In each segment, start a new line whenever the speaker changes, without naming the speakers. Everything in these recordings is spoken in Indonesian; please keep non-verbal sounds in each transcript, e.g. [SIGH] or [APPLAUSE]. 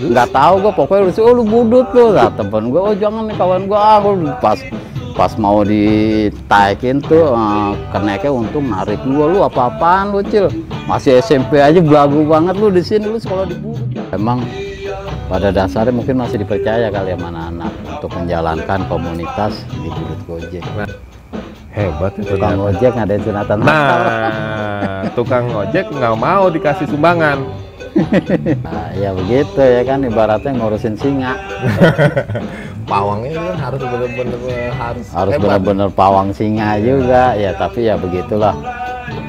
nggak tahu gue pokoknya lu oh lu budut tuh nah, temen gue oh jangan nih kawan gue ah gua pas pas mau ditaikin tuh uh, keneknya untung narik gue lu apa-apaan lu cil masih SMP aja belagu banget lu di sini lu sekolah di budut emang pada dasarnya mungkin masih dipercaya kali ya mana anak untuk menjalankan komunitas di budut gojek
Hebat itu.
tukang
ternyata.
ojek ngadain sunatan
Nah, tukang ojek nggak mau dikasih sumbangan.
Nah, ya begitu ya kan ibaratnya ngurusin singa. [LAUGHS]
Pawangnya kan harus bener-bener harus,
harus
hebat.
benar-benar pawang singa juga. Ya tapi ya begitulah.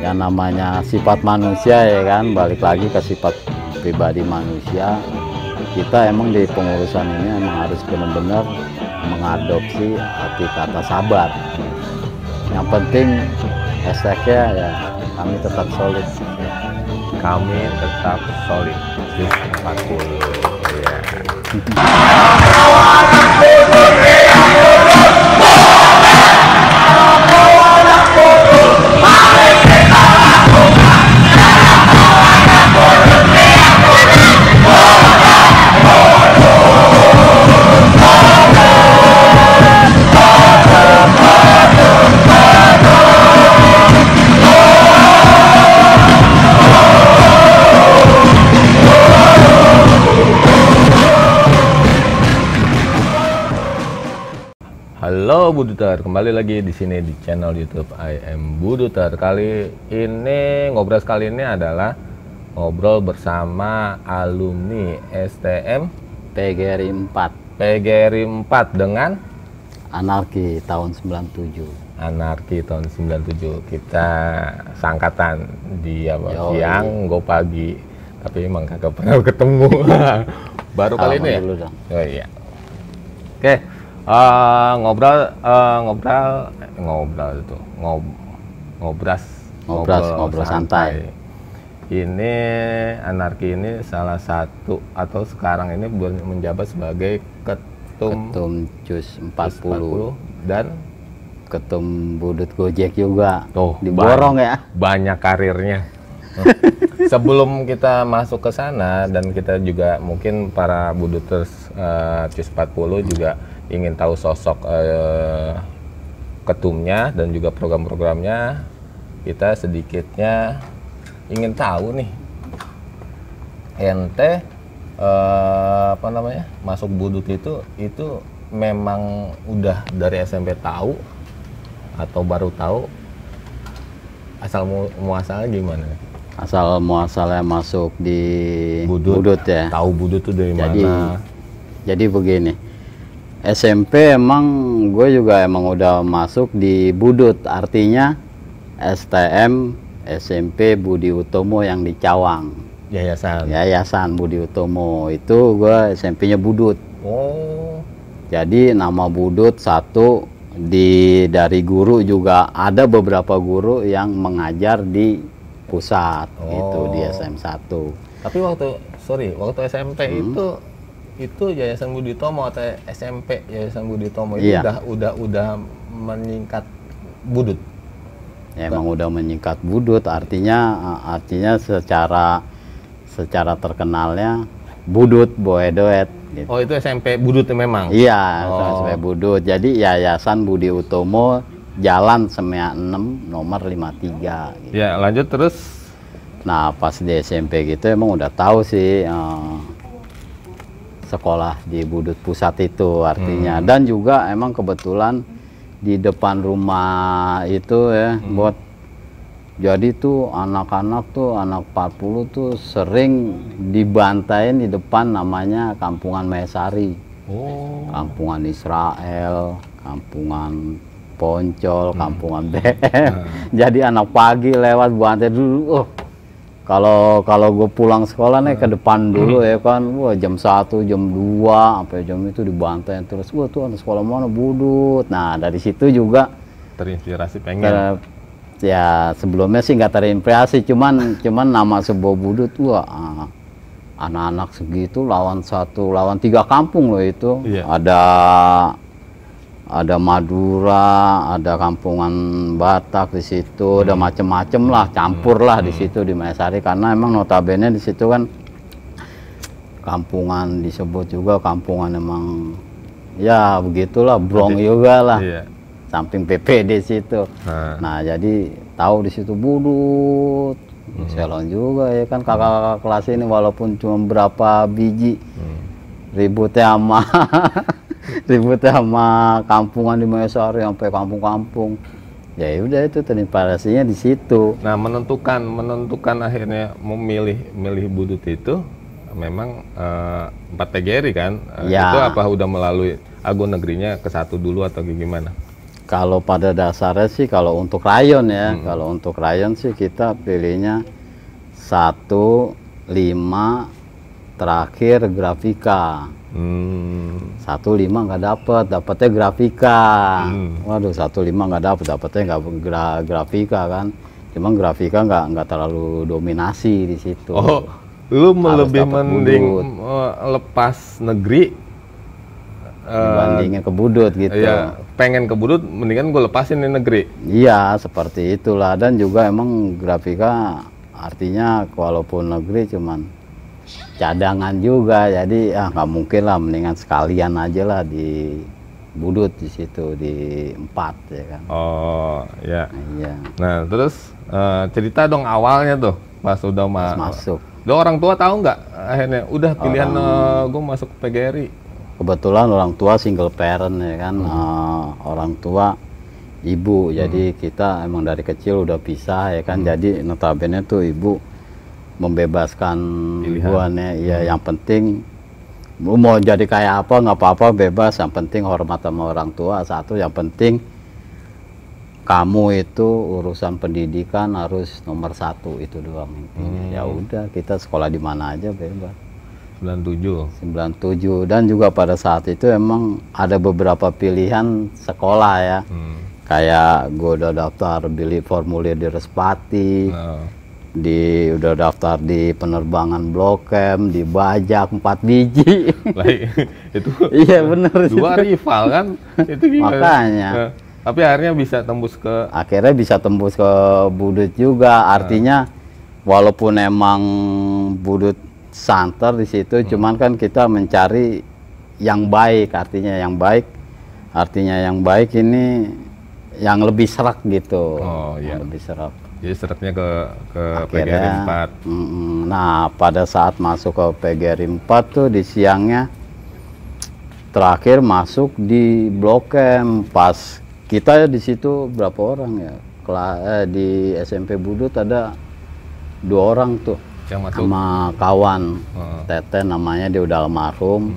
Yang namanya sifat manusia ya kan balik lagi ke sifat pribadi manusia. Kita emang di pengurusan ini emang harus benar-benar mengadopsi arti kata sabar. Yang penting hashtagnya ya kami tetap solid
Kami tetap solid. Jus 40. Iya. [LAUGHS] Buduter, kembali lagi di sini di channel YouTube I am Buduter. Kali ini ngobrol kali ini adalah ngobrol bersama alumni STM
PGRI 4
PGRI 4 dengan
anarki tahun 97
Anarki tahun 97. Kita sangkatan dia
Yoi.
siang, gue pagi. Tapi emang kagak pernah ketemu. [LAUGHS] Baru kali
Salaman
ini ya?
dulu dong.
Oh iya. Oke, eh, ngobrol, eh, ngobrol, ngobrol itu, ngob, ngobras,
Ngobras, ngobrol santai.
Ini anarki ini salah satu atau sekarang ini menjabat sebagai ketum,
ketum Cus 40
dan
ketum budut gojek juga
Tuh,
diborong ya
banyak karirnya. [LAUGHS] Sebelum kita masuk ke sana dan kita juga mungkin para buduters eh, CIS 40 juga ingin tahu sosok eh, ketumnya dan juga program-programnya, kita sedikitnya ingin tahu nih ente eh, apa namanya masuk budut itu itu memang udah dari SMP tahu atau baru tahu asal mu muasalnya gimana?
asal muasalnya masuk di
Budut.
budut ya
Tahu budut tuh dari
jadi
mana?
jadi begini SMP emang gue juga emang udah masuk di budut artinya STM SMP Budi Utomo yang di Cawang
Yayasan.
Yayasan Budi Utomo itu gue SMP-nya budut
Oh,
Jadi nama budut satu di dari guru juga ada beberapa guru yang mengajar di pusat gitu di
Oh.
SM 1.
tapi waktu sorry waktu SMP
Hmm.
itu itu Yayasan Budi Tomo atau SMP Yayasan Budi Tomo itu
Iya.
udah udah udah meningkat budut.
Ya, emang udah menyingkat budut artinya artinya secara secara terkenalnya budut boedoet gitu.
Oh itu SMP budut memang.
Iya,
Oh.
SMP budut. Jadi Yayasan Budi Utomo Jalan Semea 6 nomor 53 gitu.
Ya lanjut terus.
Nah pas di SMP gitu emang udah tahu sih eh, sekolah di Budut Pusat itu artinya dan juga emang kebetulan di depan rumah itu ya buat jadi tuh anak-anak tuh anak 40 tuh sering dibantain di depan namanya Kampungan Mesari,
Oh.
Kampungan Israel, Kampungan Poncol, Kampungan BM. [LAUGHS] Jadi anak pagi lewat bantai dulu. Oh, kalau kalau gue pulang sekolah nih ke depan dulu ya kan, wah jam 1, jam 2 sampai jam itu dibantai terus. Wah tuh anak sekolah mana budut. Nah dari situ juga
Terinspirasi pengen.
ter- ya sebelumnya sih nggak terinspirasi, cuman cuman nama sebuah budut wah ah, anak-anak segitu lawan satu lawan tiga kampung loh itu.
Iya.
Ada ada Madura, ada kampungan Batak di situ, ada macem-macem lah, campur lah di situ di Mayasari karena emang notabene di situ kan kampungan disebut juga kampungan emang ya begitulah brong juga lah.
Iya.
samping PPD situ.
Nah,
nah jadi tahu di situ budut.
Hmm.
Selon juga ya kan kakak-kakak kelas ini walaupun cuma berapa biji
hmm.
ributnya sama [LAUGHS] ributnya sama kampungan di Mayasari sampai kampung-kampung ya udah itu terinspirasinya di situ
Nah, menentukan menentukan akhirnya memilih milih budut itu memang empat PGRI kan? Eh,
Ya.
Itu apa udah melalui agung negerinya ke satu dulu atau gimana?
Kalau pada dasarnya sih kalau untuk rayon ya,
Hmm.
kalau untuk rayon sih kita pilihnya satu lima terakhir grafika.
Hmm.
Satu lima nggak dapet, dapetnya grafika.
Hmm.
Waduh satu lima nggak dapet, dapetnya nggak gra- grafika kan. Cuman grafika nggak nggak terlalu dominasi di situ.
Oh, lu
Harus
lebih mending
budut.
eh, lepas negeri eh,
Dibandingin ke budut gitu.
ya pengen ke budut mendingan gue lepasin di negeri.
Iya, seperti itulah dan juga emang grafika artinya walaupun negeri cuman cadangan juga, jadi ya nggak mungkin lah mendingan sekalian aja lah di budut di situ di empat ya kan.
Oh, ya.
Iya,
Nah, terus eh, cerita dong awalnya tuh pas udah ma
masuk.
Udah orang tua tahu nggak? Akhirnya udah pilihan gue masuk PGRI.
Kebetulan orang tua single parent ya kan, eh, orang tua ibu, jadi kita emang dari kecil udah pisah ya kan, jadi notabene tuh ibu membebaskan
Pilihan.
gua nih, ya yang penting mau jadi kayak apa nggak apa-apa bebas, yang penting hormat sama orang tua satu, yang penting kamu itu urusan pendidikan harus nomor satu itu doang intinya. Ya udah kita sekolah di mana aja bebas.
97.
97 dan juga pada saat itu emang ada beberapa pilihan sekolah ya
Hmm.
kayak gue udah daftar beli formulir di Respati
Nah,
di udah daftar di penerbangan Blok M di Bajak empat biji. [LAUGHS]
Lah, itu
iya bener.
dua rival kan? Itu gimana?
Makanya.
Nah, tapi akhirnya bisa tembus ke
akhirnya bisa tembus ke Budut juga. Artinya walaupun emang Budut santer di situ cuman kan kita mencari yang baik. Artinya yang baik artinya yang baik ini yang lebih serak gitu.
Oh, iya.
Yang lebih serak
jadi seretnya ke ke PGRI
akhirnya
4.
mm, nah pada saat masuk ke PGRI 4 tuh di siangnya terakhir masuk di Blok M. Pas kita di situ berapa orang ya? Kela- eh, di SMP Budut ada dua orang tuh.
Yang masuk.
Sama kawan.
Heeh.
Tete namanya dia udah almarhum.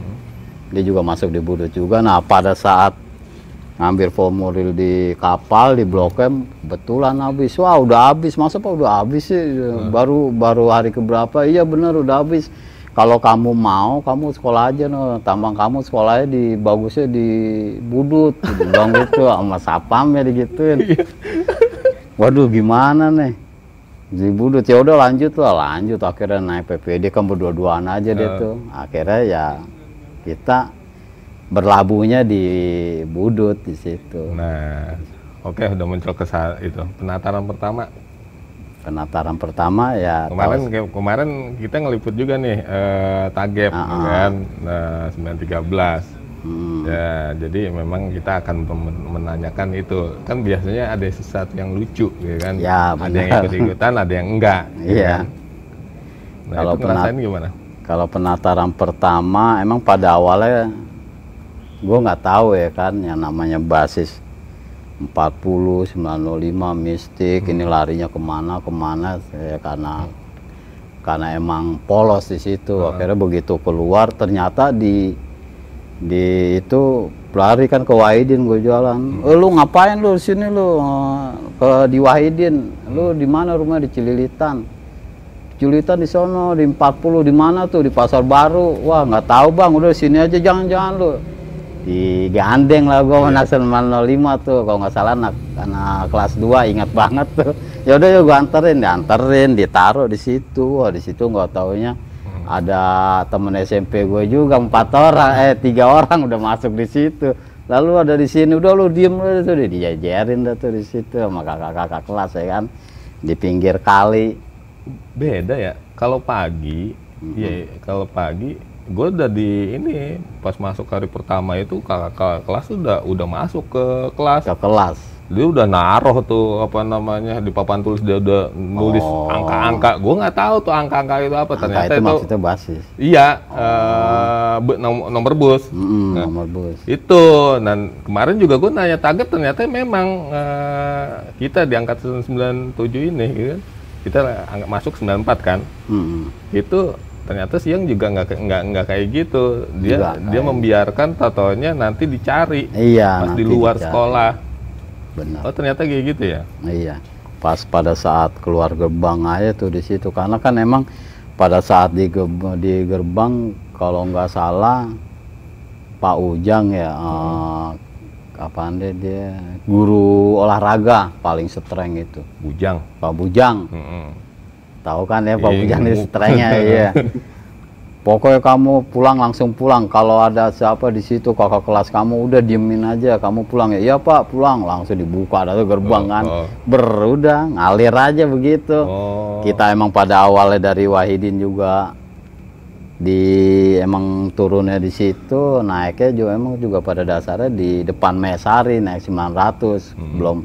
Dia juga masuk di Budut juga. Nah pada saat ngambil formulir di kapal di Blok M betulan habis. Wah udah habis. Masa pak udah habis sih? Baru baru hari keberapa? Iya bener udah habis. Kalau kamu mau kamu sekolah aja no. Tambang kamu sekolahnya di bagusnya di Budut. Bilang gitu [LAUGHS] sama sapam ya digituin waduh gimana nih? Di Budut. Ya udah lanjut lah. Lanjut. Akhirnya naik PPD kan berdua-duaan aja deh tuh. Akhirnya ya kita berlabuhnya di Budut di situ
Nah, oke udah muncul ke itu penataran pertama.
penataran pertama ya
Kemarin kayak- kemarin kita ngeliput juga nih eh, Tagep
Ah, ah.
kan nah, 913.
Hmm,
Ya, jadi memang kita akan menanyakan itu. Kan biasanya ada sesuatu yang lucu, ya kan?
Ya,
ada yang ikut-ikutan, ada yang enggak. ya
Iya.
kan? Nah,
Kalau
itu gimana?
kalau penataran pertama emang pada awalnya gue nggak tahu ya kan yang namanya basis 40 905 mistik ini larinya ke mana ke mana ya karena karena emang polos di situ. Akhirnya begitu keluar ternyata di di itu lari kan ke Wahidin gue jualan. Eh, lu ngapain lu sini lu? Eh, ke di Wahidin. Lu di mana rumah di Cililitan. Cililitan di sono di 40 di mana tuh? Di Pasar Baru. Wah nggak tahu bang. Udah sini aja jangan-jangan lu di Gandeng lah gua anak 905 tuh kalau nggak salah anak anak kelas 2 ingat banget tuh. [LAUGHS] Ya udah ya gua anterin dianterin ditaruh di situ. Wah di situ nggak taunya ada temen SMP gue juga empat orang eh tiga orang udah masuk di situ. Lalu ada di sini udah lu diem lu tuh dijajarin dah tuh di situ sama kakak-kakak kelas ya kan? Di pinggir kali.
Beda ya. Kalau pagi,
Mm-hmm.
ya kalau pagi gue udah di ini pas masuk hari pertama itu kakak kakak kelas udah udah masuk ke kelas.
Ke kelas.
Dia udah naruh tuh apa namanya di papan tulis dia udah nulis
Oh.
angka-angka. Gue nggak tahu tuh angka-angka itu apa.
Angka
ternyata
itu
itu,
maksudnya basis.
iya eh, be- nom- nomor bus.
Mm-mm,
Nah.
nomor bus.
itu. Dan kemarin juga gue nanya target ternyata memang eh, kita di angkatan 97 ini gitu kan kita masuk 94 kan.
Mm-mm.
itu ternyata siang juga nggak nggak nggak kayak gitu. Dia
Nggak
dia
kayak-
membiarkan tatonya nanti dicari
iya
pas di luar
dicari.
sekolah.
Benar.
Oh ternyata kayak gitu ya?
Iya, pas pada saat keluar gerbang aja tuh di situ. Karena kan emang pada saat di gerbang, di gerbang kalau nggak salah Pak Ujang ya eh, apaan deh dia guru olahraga paling streng itu.
Bujang.
Pak Bujang.
Mm-mm.
Tahu kan ya Pak
Iya,
Bujang
gemuk.
strengnya [LAUGHS] iya. Pokoknya kamu pulang langsung pulang. Kalau ada siapa di situ kakak kelas kamu udah diemin aja kamu pulang. Ya iya Pak pulang. Langsung dibuka ada tuh gerbang
Oh,
kan.
oh.
ngalir aja begitu.
Oh.
Kita emang pada awalnya dari Wahidin juga. Di emang turunnya di situ naiknya juga emang juga pada dasarnya di depan Mesari naik 900
Hmm.
belum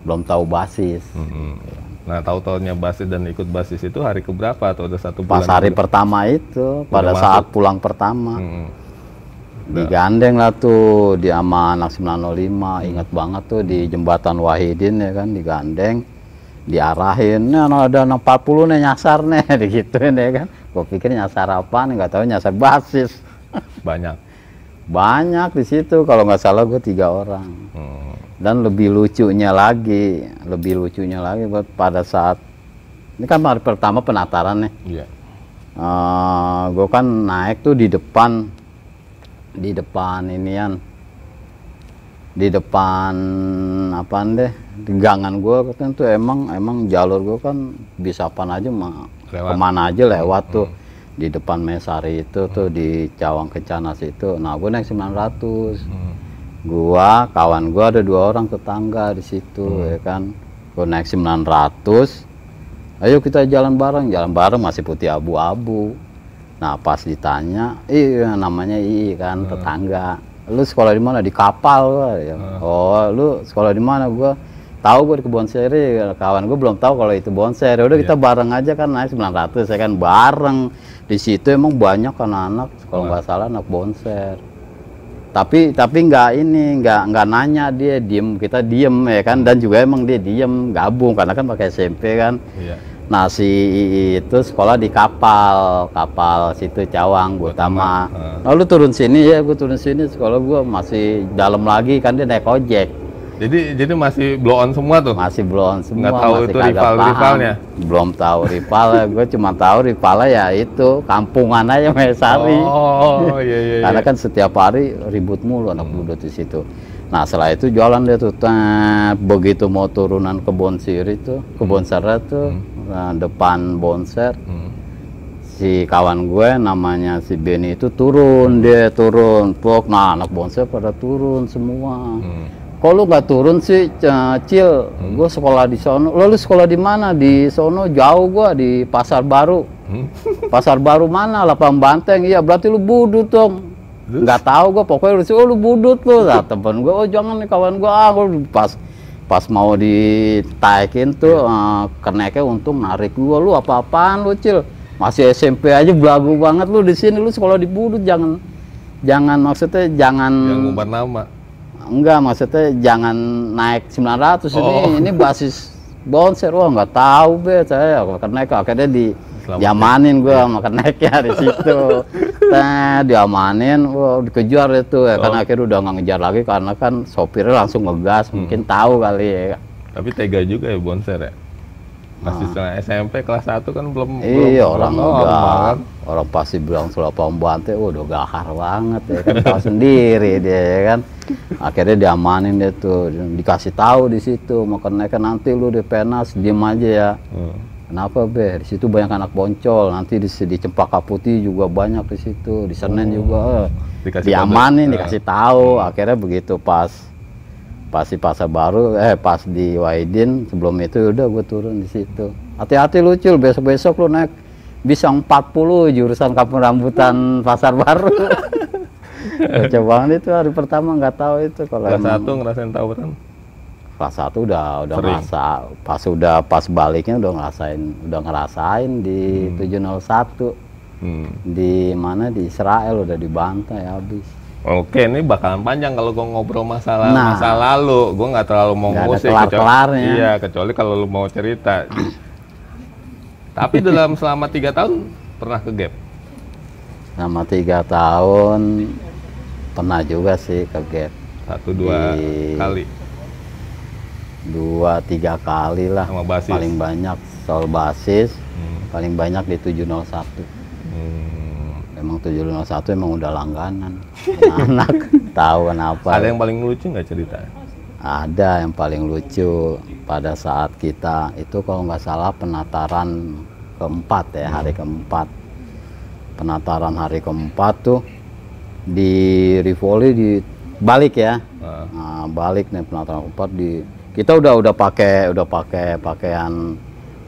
belum tahu basis.
Mm-mm. Nah tahu taunya basis dan ikut basis itu hari keberapa atau udah satu bulan
pas hari
udah-
pertama itu pada
masuk.
saat pulang pertama.
Mm-mm.
digandeng lah tuh di ama anak 905 ingat banget tuh di jembatan Wahidin ya kan digandeng diarahin. Nih ada anak 40 nih nyasar nih [LAUGHS] digituin ya kan. Gue pikir nyasar apa nih nggak tahu nyasar basis.
Banyak.
Banyak di situ kalau nggak salah gue tiga orang.
Mm.
Dan lebih lucunya lagi lebih lucunya lagi buat pada saat ini kan hari pertama penataran nih
iya
gue kan naik tuh di depan di depan inian di depan apaan deh di gangan gue kan tuh emang emang jalur gue kan bisa apaan aja mah
Lewat.
ke mana aja lewat tuh. Di depan Mesari itu tuh di Cawang Kencana situ nah gue naik 900
Mm.
Gua kawan gua ada dua orang tetangga di situ
Hmm.
ya kan? Naik 900 ayo kita jalan bareng. Jalan bareng masih putih abu-abu. Nah pas ditanya iya namanya I kan
Hmm.
tetangga. Lu sekolah di mana? Di kapal gua. Ya.
Hmm.
oh lu sekolah di mana? Gua tahu gua di kebun seri. Kawan gua belum tahu kalau itu bon seri. Udah
Iya.
kita bareng aja kan naik 900 ya kan? Bareng. Di situ emang banyak anak-anak. Kalau
Hmm.
nggak salah anak bonser tapi tapi nggak ini nggak nggak nanya dia diem kita diem ya kan? Dan juga emang dia diem gabung karena kan pakai SMP kan.
Iya.
Nah si itu sekolah di kapal kapal situ Cawang Utama
Heeh.
lalu turun sini ya gue turun sini sekolah gue masih dalam lagi kan dia naik ojek
jadi jadi masih blow on semua tuh
masih belum semua
Nggak tahu
masih
itu
kagak
rival-
paham.
rivalnya?
belum tahu rival [LAUGHS] gue cuma tahu rivalnya ya itu kampungan aja Mesari
oh iya iya, [LAUGHS]
Karena
iya.
kan setiap hari ribut mulu anak budut di situ. Nah setelah itu jualan dia tuh, tet, begitu mau turunan ke Bonsir itu, ke Bonser tuh, nah, depan Bonser,
Hmm.
si kawan gue namanya si Benny itu turun, dia turun, pok, nah anak Bonser pada turun semua.
Hmm.
Kok lu nggak turun sih, Cil? Gue sekolah di sono. Lalu sekolah di mana? Di sono jauh gua di Pasar Baru.
Hmm. [LAUGHS]
Pasar baru mana? Lapang Banteng. Iya, berarti lu budut dong. Nggak tahu gua, pokoknya lu sih, oh lu budut lu. Nah, temen gua, oh jangan nih kawan gua, ah gua pas pas mau ditaikin tuh eh, keneknya untung narik gua lu apa-apaan lu cil masih SMP aja belagu banget lu di sini lu sekolah di budut jangan jangan maksudnya jangan
yang ngumbar nama
Enggak, maksudnya jangan naik 900 ini
Oh.
ini basis bonser. Wah, nggak tahu be saya kenek akhirnya di
Selamat
diamanin gua sama keneknya di situ. [LAUGHS] Nah, diamanin, wah dikejar itu ya
Oh.
akhirnya udah nggak ngejar lagi karena kan sopirnya langsung ngegas, mungkin tahu kali ya.
tapi tega juga ya bonser ya masih setengah SMP kelas 1 kan belum.
Iya,
belum,
orang
belum
udah orang pasti bilang Sulapang Bante, oh, udah gahar banget ya kan tahu sendiri dia ya kan. Akhirnya diamanin dia tuh, dikasih tahu di situ mau kenaikan nanti lu di penas diem aja ya.
Hmm.
Kenapa be? Di situ banyak anak boncol. Nanti di, di Cempaka Putih juga banyak di situ. Di Senen juga. eh.
Dikasih
Diamanin,
kode.
dikasih tahu. Akhirnya begitu pas pas di pasar baru, eh pas di Waidin sebelum itu udah gue turun di situ. Hati-hati lucu, besok-besok lu naik bisa 40 jurusan kampung rambutan pasar baru. [LAUGHS] Kocak banget itu hari pertama nggak tahu itu kalau
Kelas satu ngerasain tawuran.
kelas satu udah udah
Sering.
ngerasa pas udah pas baliknya udah ngerasain udah ngerasain di 701
Hmm.
di mana di Israel udah dibantai habis.
Oke, ini bakalan panjang kalau gua ngobrol masalah
Nah.
masa lalu. Gua nggak terlalu mau ngusik. kecuali- Iya, kecuali kalau lu mau cerita. Tapi dalam selama tiga tahun pernah ke gap.
Selama tiga tahun pernah juga sih ke gap
Satu dua
Di-
kali
dua tiga kali lah
sama basis.
paling banyak soal basis
Hmm.
paling banyak di 701
Hmm.
Emang 701 emang udah langganan. Anak [LAUGHS] tahu kenapa.
Ada yang paling lucu nggak cerita?
ada yang paling lucu pada saat kita itu kalau nggak salah penataran keempat ya hari keempat. Penataran hari keempat tuh di Rivoli di balik ya.
Nah,
nah, balik nih penataran keempat di kita udah udah pakai udah pakai pakaian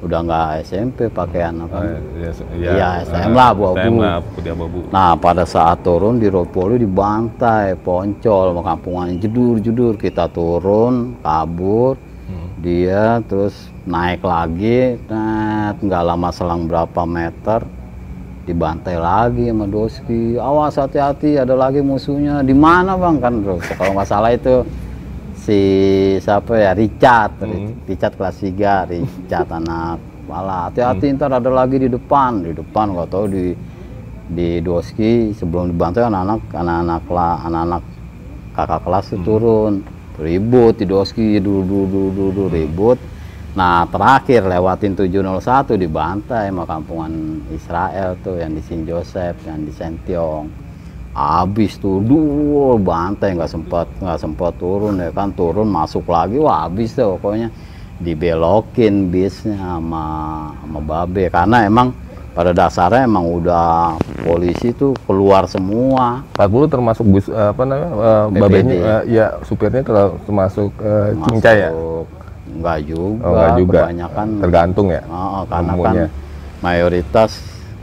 udah nggak SMP pakaian apa
ya,
Iya, STM lah, abu-abu.
STM lah, putih abu-abu.
Nah pada saat turun di Ropoli dibantai, poncol, kampungan jedur-jedur kita turun, kabur,
Hmm.
dia terus naik lagi, net, nggak lama selang berapa meter, dibantai lagi sama Doski. Awas hati-hati, ada lagi musuhnya. Di mana bang kan? Bro? Kalau nggak salah itu si siapa ya Richard,
Hmm.
Richard kelas 3, Richard [LAUGHS] anak. Malah hati-hati ntar ada lagi di depan, di depan nggak tahu di di Doski sebelum dibantai anak-anak anak-anak lah anak-anak kakak kelas tuh turun. Ribut di Doski dulu dulu dulu ribut. Nah terakhir lewatin 701 dibantai sama kampungan Israel tuh yang di Sin Joseph yang di Sentiong habis tuh dulu bantai nggak sempat nggak sempat turun ya kan turun masuk lagi wah habis tuh pokoknya dibelokin bisnya sama sama babe karena emang pada dasarnya emang udah polisi tuh keluar semua
40 termasuk bus eh, apa namanya
BPD.
babenya eh, ya supirnya ter- termasuk eh, cincai ya
Masuk. Enggak juga,
oh enggak juga
kebanyakan
tergantung ya
Oh, karena kan mayoritas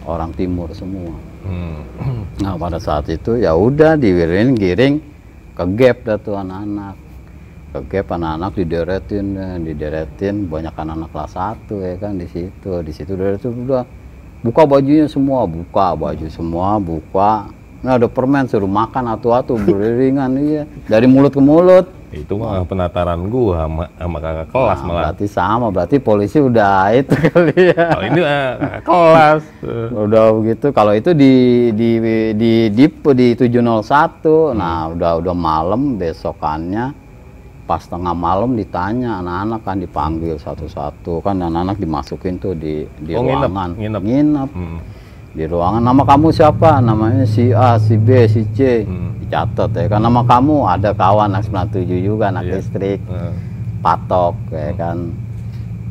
orang timur semua.
Hmm. [CLEARS THROAT]
Nah pada saat itu ya udah diwirin giring ke gap dah anak-anak. Ke gap anak-anak dideretin, deh, dideretin banyak anak-anak kelas 1 ya kan di situ. Di situ dari itu udah buka bajunya semua, buka baju semua, buka. Nah ada permen suruh makan atu-atu beriringan iya dari mulut ke mulut.
Itu mah penataran gua sama, sama kakak kelas
Nah,
malah.
berarti sama, berarti polisi udah [LAUGHS] itu kali ya.
kalau ini eh, kakak kelas. [LAUGHS]
Udah begitu. Kalau itu di di di di, di 701 nah udah udah malam besokannya. Pas tengah malam ditanya anak-anak kan dipanggil satu-satu. Kan anak-anak dimasukin tuh di di
Oh, nginep,
ruangan.
Nginep. hmm.
Di ruangan nama kamu siapa? Namanya si A si B si C.
Hmm.
dicatat ya kan nama kamu ada kawan anak 97 juga anak
Iya.
listrik
Eh,
patok ya kan.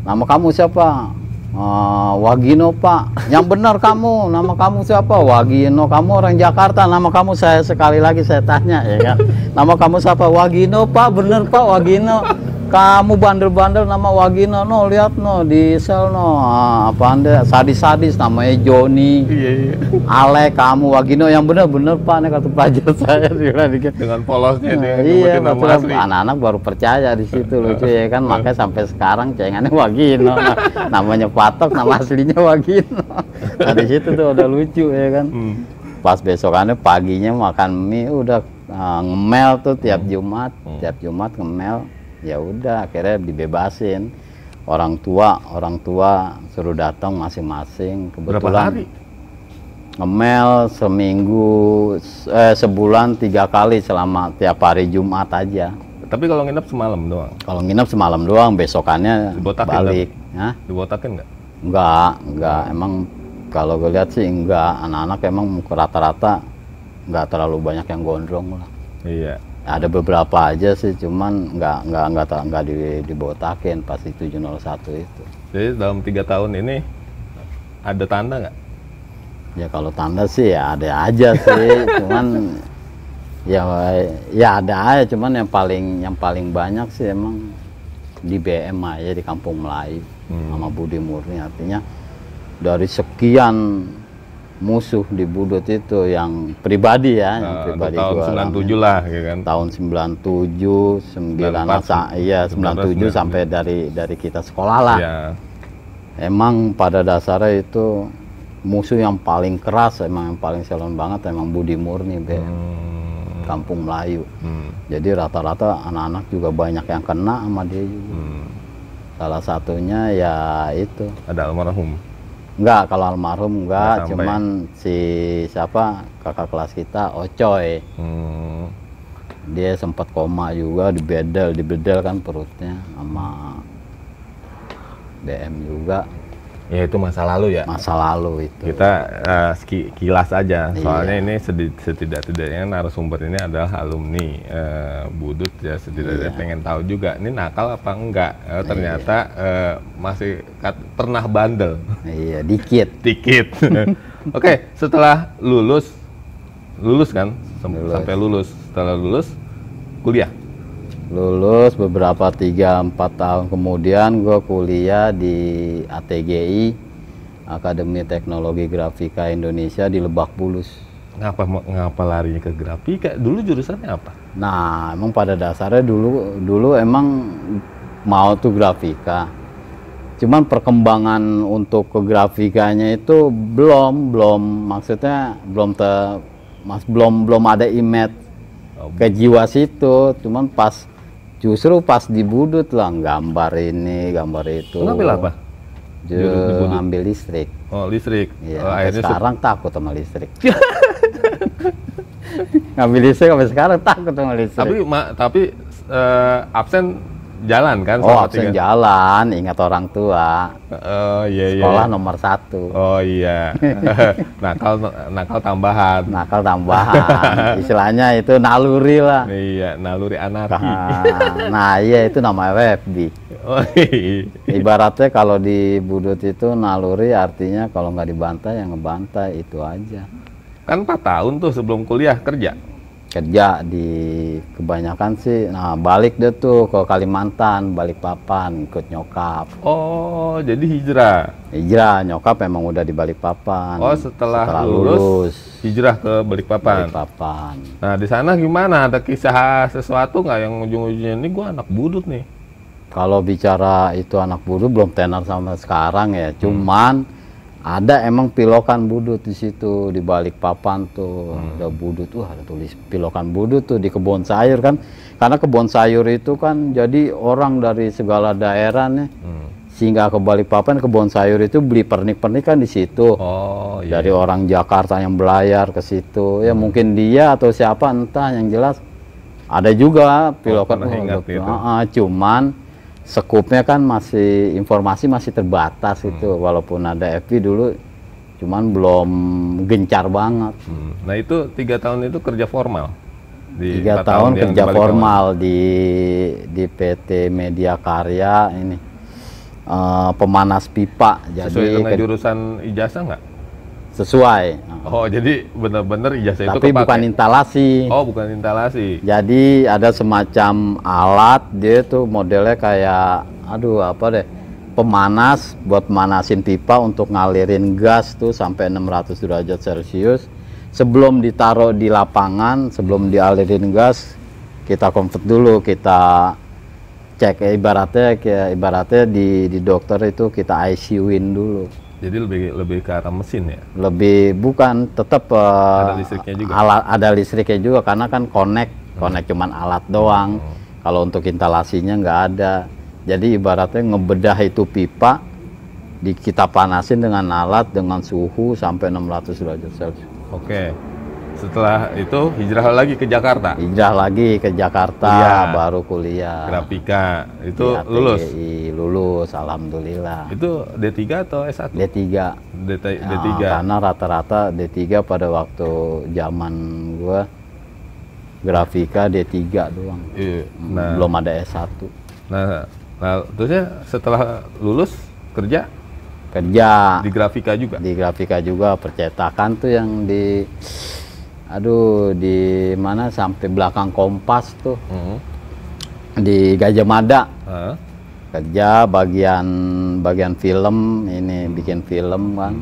Nama kamu siapa? Eh, Wagino pak. Yang benar kamu nama kamu siapa? Wagino. Kamu orang Jakarta nama kamu saya sekali lagi saya tanya ya kan. Nama kamu siapa? Wagino pak. Bener pak. Wagino kamu bandel-bandel nama Wagino no lihat no di sel no. Ah, apa anda? Sadis-sadis namanya Joni.
Iya iya.
Ale kamu Wagino yang bener-bener pak nih kata pelajar saya gitu
dengan polosnya dia
Nah, iya,
nyebutin nama
betul. anak-anak baru percaya di situ lucu ya kan, makanya sampai sekarang cengannya Wagino, [LAUGHS] namanya Patok, nama aslinya Wagino. Nah di situ tuh udah lucu ya kan.
Hmm.
Pas besokannya paginya makan mie udah uh, ngemel tuh tiap Jumat, tiap Jumat ngemel, ya udah akhirnya dibebasin. Orang tua, orang tua suruh datang masing-masing.
berapa
Kebetulan
hari?
Ngemel seminggu eh, sebulan tiga kali selama tiap hari Jumat aja.
Tapi kalau nginep semalam doang?
Kalau nginep semalam doang besokannya
Dibotakin
balik. Hah?
dibotakin nggak?
Enggak enggak emang kalau gue lihat sih enggak anak-anak emang rata-rata enggak terlalu banyak yang gondrong lah.
Iya
ada beberapa aja sih cuman enggak enggak enggak, enggak di, dibotakin pas di 701 itu.
Jadi dalam tiga tahun ini ada tanda nggak?
Ya kalau tanda sih ya ada aja sih, [LAUGHS] cuman ya ya ada aja, cuman yang paling yang paling banyak sih emang di BM aja di Kampung Melayu
Hmm.
sama Budi Murni. Artinya dari sekian musuh di Budut itu yang pribadi ya, yang
Nah,
pribadi
tahun
gua
97 lah, ya kan?
tahun 97 9 sa- iya 97 sampai dari dari kita sekolah lah.
Ya.
Emang pada dasarnya itu musuh yang paling keras emang yang paling silent banget emang Budi Murni be
Hmm.
Kampung Melayu.
Hmm.
Jadi rata-rata anak-anak juga banyak yang kena sama dia juga.
Hmm.
Salah satunya ya itu.
Ada almarhum.
Enggak, kalau almarhum enggak,
Nggak sampai.
cuman si siapa kakak kelas kita Ocoy.
Hmm.
Dia sempat koma juga dibedel, dibedel kan perutnya sama BM juga
Ya itu masa lalu ya.
masa lalu itu.
Kita ski- kilas aja.
Iya.
Soalnya ini setidak-tidaknya narasumber ini adalah alumni eh, Budut ya setidaknya
Iya.
pengen tahu juga ini nakal apa enggak. Eh, ternyata eh, masih kat- pernah bandel
Iya, dikit. [LAUGHS]
dikit. [LAUGHS] Oke, setelah lulus lulus kan Sem-
Lulus.
sampai lulus. Setelah lulus kuliah.
Lulus beberapa 3-4 tahun kemudian gue kuliah di ATGI Akademi Teknologi Grafika Indonesia di Lebak Bulus.
Ngapa ngapa larinya ke grafika? Dulu jurusannya apa?
Nah, emang pada dasarnya dulu dulu emang mau tuh grafika. Cuman perkembangan untuk ke grafikanya itu belum belum maksudnya belum te mas belum belum ada image
Oh,
ke jiwa situ. Cuman pas justru pas di budut lah gambar ini, gambar itu.
Ngambil apa?
Ju-
Jurus di Budut?
ngambil listrik.
Oh listrik.
Iya,
Oh, akhirnya
sekarang takut sama listrik. [LAUGHS] ngambil listrik sampai sekarang takut sama listrik.
tapi ma- tapi eh, absen jalan kan?
Oh, absen
tiga-
jalan, ingat orang tua.
Oh iya iya.
Sekolah
iya.
nomor satu.
Oh iya. [LAUGHS] [LAUGHS] nakal nakal tambahan.
Nakal tambahan. [LAUGHS] Istilahnya itu naluri lah.
Iya, naluri anarki.
Nah, nah, iya itu nama WFB.
Oh iya.
Ibaratnya kalau di budut itu naluri artinya kalau nggak dibantai ya ngebantai itu aja.
Kan 4 tahun tuh sebelum kuliah kerja.
Kerja di kebanyakan sih, nah balik deh tuh ke Kalimantan, balik papan, ikut nyokap.
Oh, jadi hijrah.
Hijrah, nyokap emang udah di balik papan.
Oh, setelah, lulus, hijrah ke Balikpapan.
Balikpapan.
Nah, di sana gimana? Ada kisah sesuatu nggak yang ujung-ujungnya ini gua anak budut nih.
Kalau bicara itu anak budut belum tenar sama sekarang ya. Cuman ada emang pilokan budut di situ di balik papan tuh. Ada budut tuh ada tulis pilokan budut tuh di kebun sayur kan. Karena kebun sayur itu kan jadi orang dari segala daerah nih
Hmm.
sehingga ke Balikpapan kebun sayur itu beli pernik-pernik kan di situ.
Oh, iya.
Dari orang Jakarta yang belayar ke situ. Ya mungkin dia atau siapa entah yang jelas ada juga pilokan oh, ada-
itu.
Ah, cuman sekupnya kan masih informasi masih terbatas itu
Hmm.
walaupun ada FB dulu cuman belum gencar banget
Hmm. Nah, itu tiga tahun itu kerja formal. Di
tiga tahun
yang
kerja
di
formal di di PT Media Karya ini eh, pemanas pipa
Sesuai
jadi
dengan
ke-
jurusan ijazah nggak?
Sesuai
Oh, jadi benar-benar ijazah itu
tapi
kepake.
bukan instalasi
Oh, bukan instalasi.
Jadi ada semacam alat dia tuh modelnya kayak aduh apa deh pemanas buat manasin pipa untuk ngalirin gas tuh sampai 600 derajat Celcius. Sebelum ditaruh di lapangan, sebelum dialirin gas, kita convert dulu, kita cek ya, ibaratnya kayak ibaratnya di di dokter itu kita ICU-in dulu.
Jadi lebih lebih ke arah mesin ya.
Lebih bukan tetap eh,
Ada listriknya juga?
Alat ada listriknya juga karena kan connect, connect cuman alat doang. Kalau untuk instalasinya nggak ada. Jadi ibaratnya ngebedah itu pipa di kita panasin dengan alat dengan suhu sampai 600 derajat Celcius.
Oke. Setelah itu hijrah lagi ke Jakarta.
Hijrah lagi ke Jakarta
Kuliah.
baru kuliah.
Grafika. Itu
Di
lulus.
ATGI, lulus alhamdulillah.
Itu D3 atau S1?
D3.
D3.
Ya,
D3.
karena rata-rata D3 pada waktu zaman gua grafika D3 doang.
Iya. Nah,
Belum ada S1.
nah, nah, terusnya setelah lulus kerja
Kerja
di grafika juga.
di grafika juga percetakan tuh yang di aduh di mana sampai belakang Kompas tuh
Mhm.
di Gajah Mada.
Hah?
kerja bagian bagian film ini bikin film kan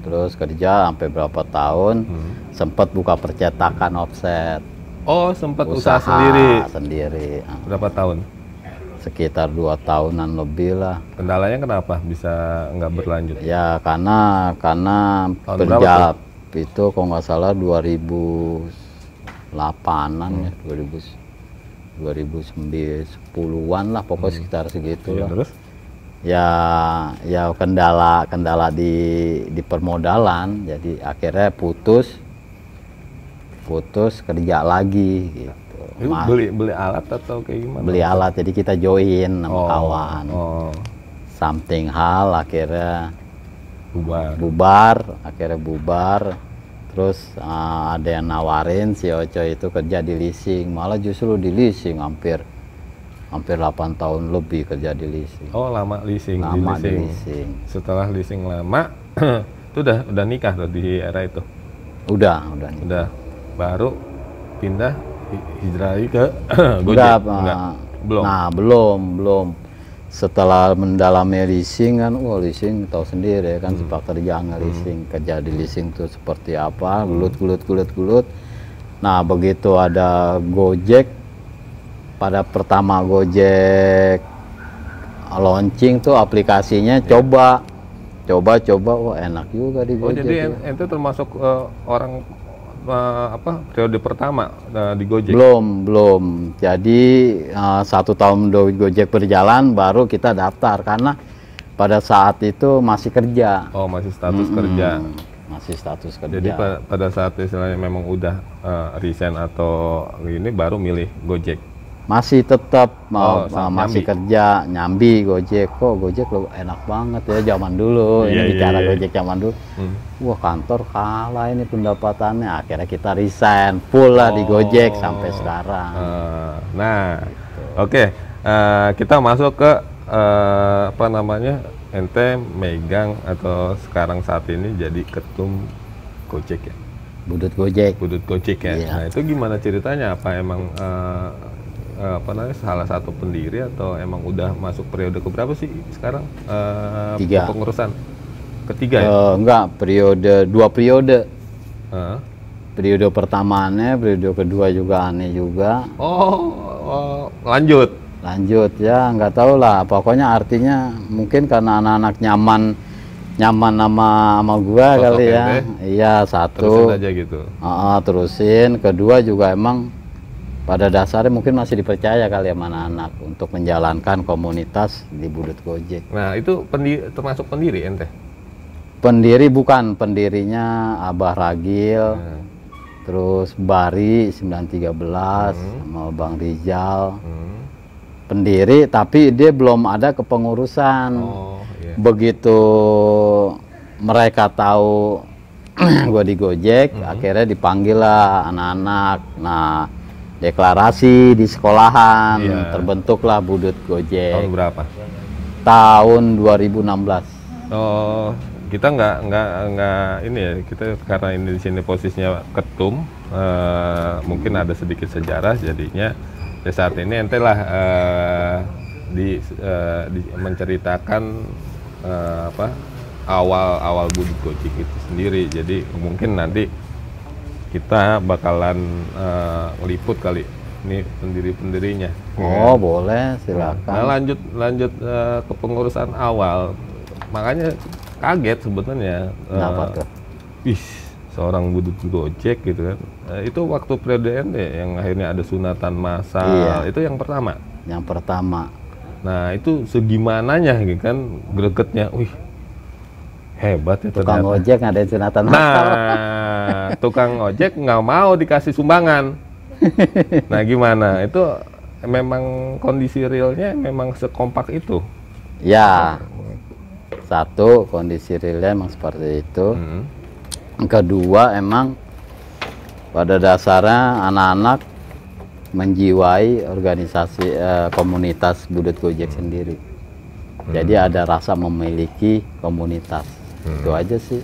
terus kerja sampai berapa tahun sempat buka percetakan offset
Oh, sempat usaha, sendiri.
sendiri Ah,
Berapa tahun?
sekitar dua tahunan lebih lah
Kendalanya kenapa bisa nggak berlanjut?
ya karena karena
Tahun
kerja itu kalau nggak salah 2008an ya 2000 2010-an lah pokoknya sekitar segitu lah.
terus?
ya ya kendala kendala di di permodalan jadi akhirnya putus putus kerja lagi gitu.
Itu
Ma-
beli beli alat atau kayak gimana?
beli alat jadi kita join sama
Oh,
kawan.
Oh,
something hal akhirnya
bubar.
bubar akhirnya bubar terus uh, ada yang nawarin si Oco itu kerja di leasing malah justru di leasing hampir hampir 8 tahun lebih kerja di leasing
Oh, lama leasing,
lama
di
di
leasing.
leasing
Setelah leasing lama, [CLEARS THROAT] itu udah udah nikah tuh di era itu.
udah udah nih
Udah baru pindah hi- hijrah ke [CLEARS THROAT] Gojek.
Enggak,
Enggak.
uh,
Belum.
Nah, belum, belum. Setelah mendalami leasing kan, wah leasing tahu sendiri ya kan
Hmm.
sepak kerja leasing, kerja di leasing itu seperti apa, gulut gulut gulut gulut. Nah, begitu ada Gojek pada pertama Gojek launching tuh aplikasinya coba coba coba wah enak juga di
Oh,
Gojek.
jadi
ya.
ente termasuk eh, orang eh, apa periode pertama eh, di Gojek.
Belum, belum. Jadi uh, satu tahun Gojek berjalan baru kita daftar karena pada saat itu masih kerja.
Oh, masih status kerja.
Hmm, masih status kerja.
Jadi pa- pada saat istilahnya memang udah eh, resign atau ini baru milih Gojek.
Masih tetap
Oh,
uh, masih
nyambi.
kerja nyambi Gojek. Kok Gojek lo enak banget ya zaman dulu.
Iya,
ini
iya,
bicara
iya.
Gojek zaman dulu.
Hmm.
Wah kantor kalah ini pendapatannya. Akhirnya kita resign full lah di Gojek
Oh.
sampai sekarang.
Eh, nah, oke, Eh, kita masuk ke eh, apa namanya ente megang atau sekarang saat ini jadi ketum Gojek ya,
Budut Gojek.
Budut Gojek ya.
Iya.
Nah itu gimana ceritanya? Apa emang eh, eh, apa namanya salah satu pendiri atau emang udah masuk periode keberapa sih sekarang eh,
Tiga.
pengurusan? Ketiga ya.
Eh, enggak, periode dua periode.
Heeh.
periode pertamanya, periode kedua juga aneh juga.
Oh, oh, lanjut.
Lanjut ya, nggak tahu lah. Pokoknya artinya mungkin karena anak-anak nyaman nyaman sama sama gua
Sosok
kali ya. Iya satu.
Terusin aja gitu.
Ah, terusin. Kedua juga emang pada dasarnya mungkin masih dipercaya kali sama anak-anak untuk menjalankan komunitas di Budut Gojek.
Nah itu pendi termasuk pendiri ente.
Pendiri bukan pendirinya Abah Ragil,
Hmm.
terus Bari 913 sama Bang Rizal.
Hmm.
pendiri tapi dia belum ada kepengurusan.
Oh iya.
Begitu mereka tahu [CLEARS THROAT] gue di Gojek,
Hmm.
akhirnya dipanggil lah anak-anak. Nah, deklarasi di sekolahan,
Iya.
terbentuklah Budut
Tahun
Gojek
berapa?
tahun 2016.
Oh kita nggak nggak nggak ini ya kita karena ini di sini posisinya ketum eh, mungkin ada sedikit sejarah jadinya ya saat ini ente lah eh, di, eh, di- menceritakan eh, apa awal awal Budut Gojek itu sendiri jadi mungkin nanti kita bakalan eh, ngeliput kali ini pendiri-pendirinya
Oh, boleh,
Nah,
silakan.
lanjut lanjut eh, ke pengurusan awal. Makanya kaget sebenarnya. eh,
Kenapa tuh?
Wih, seorang budut Gojek gitu kan. Eh, itu waktu periode ente yang akhirnya ada sunatan massal.
Iya.
Itu yang pertama.
Yang pertama,
Nah, itu segimananya gitu kan gregetnya. Wih. Hebat ya
tukang
ternyata.
ojek ngadain sunatan masal.
Nah, tukang ojek nggak mau dikasih sumbangan. [LAUGHS] Nah, gimana? Itu memang kondisi realnya memang sekompak itu.
Ya, satu kondisi realnya emang seperti itu.
Hmm.
Kedua emang pada dasarnya anak-anak menjiwai organisasi eh, komunitas Budut Gojek sendiri. Jadi ada rasa memiliki komunitas. Itu aja sih.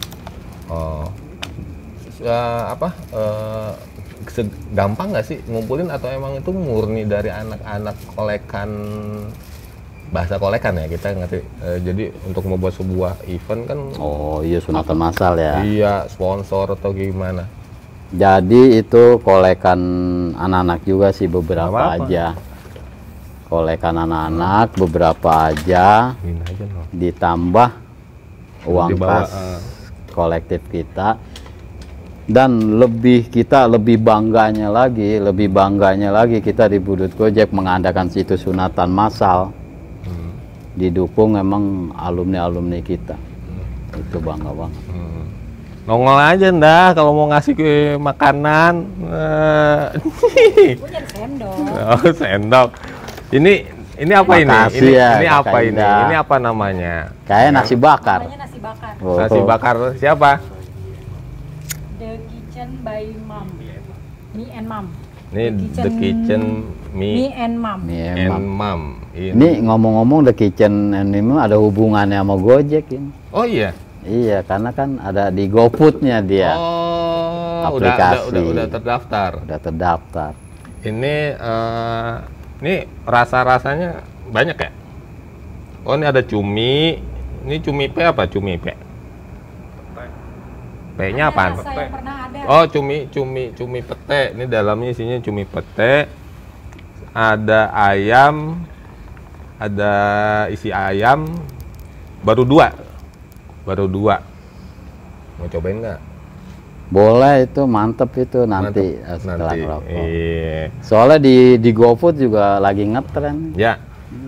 Oh. Eh, apa? se- gampang nggak sih ngumpulin atau emang itu murni dari anak-anak kolekan bahasa kolekan ya kita ngerti. Eh, jadi untuk membuat sebuah event kan
Oh iya sunatan masal ya.
iya sponsor atau gimana.
Jadi itu kolekan anak-anak juga sih beberapa
Nggak apa-apa.
aja. Kolekan anak-anak beberapa aja ditambah uang
Dibawa,
kas
eh.
kolektif kita dan lebih kita lebih bangganya lagi lebih bangganya lagi kita di Budut Gojek mengadakan situs sunatan massal
Hmm.
didukung emang alumni alumni kita itu bangga banget
Hmm. Nongol aja ndah kalau mau ngasih ke makanan. Eh,
sendok.
oh, sendok. Ini ini apa ini?
Makasih
Ini,
ya,
ini apa ini?
Indah.
Ini apa namanya?
kayak nasi bakar
Namanya nasi bakar.
Oh,
Nasi bakar siapa?
The Kitchen by Mom. Me and Mom.
Ini The Kitchen
Me
Me
and Mom.
Ini
and
emang.
Mom.
Ini ngomong-ngomong The Kitchen ini mah ada hubungannya sama Gojek ini.
Oh iya.
Iya, karena kan ada di GoFood-nya dia.
Oh, udah, udah
Aplikasi.
udah udah terdaftar.
Udah terdaftar.
Ini eh ini rasa-rasanya banyak ya? Oh, ini ada cumi. Ini cumi P apa cumi P? P-nya apaan?
Rasa yang pernah ada.
Oh, cumi cumi cumi pete. Ini dalamnya isinya cumi pete. Ada ayam. Ada isi ayam. Baru dua. Baru dua. Mau cobain nggak?
Boleh itu mantep itu nanti
Mantap.
setelah
Nanti. Iya.
Soalnya di di GoFood juga lagi ngetren.
Ya.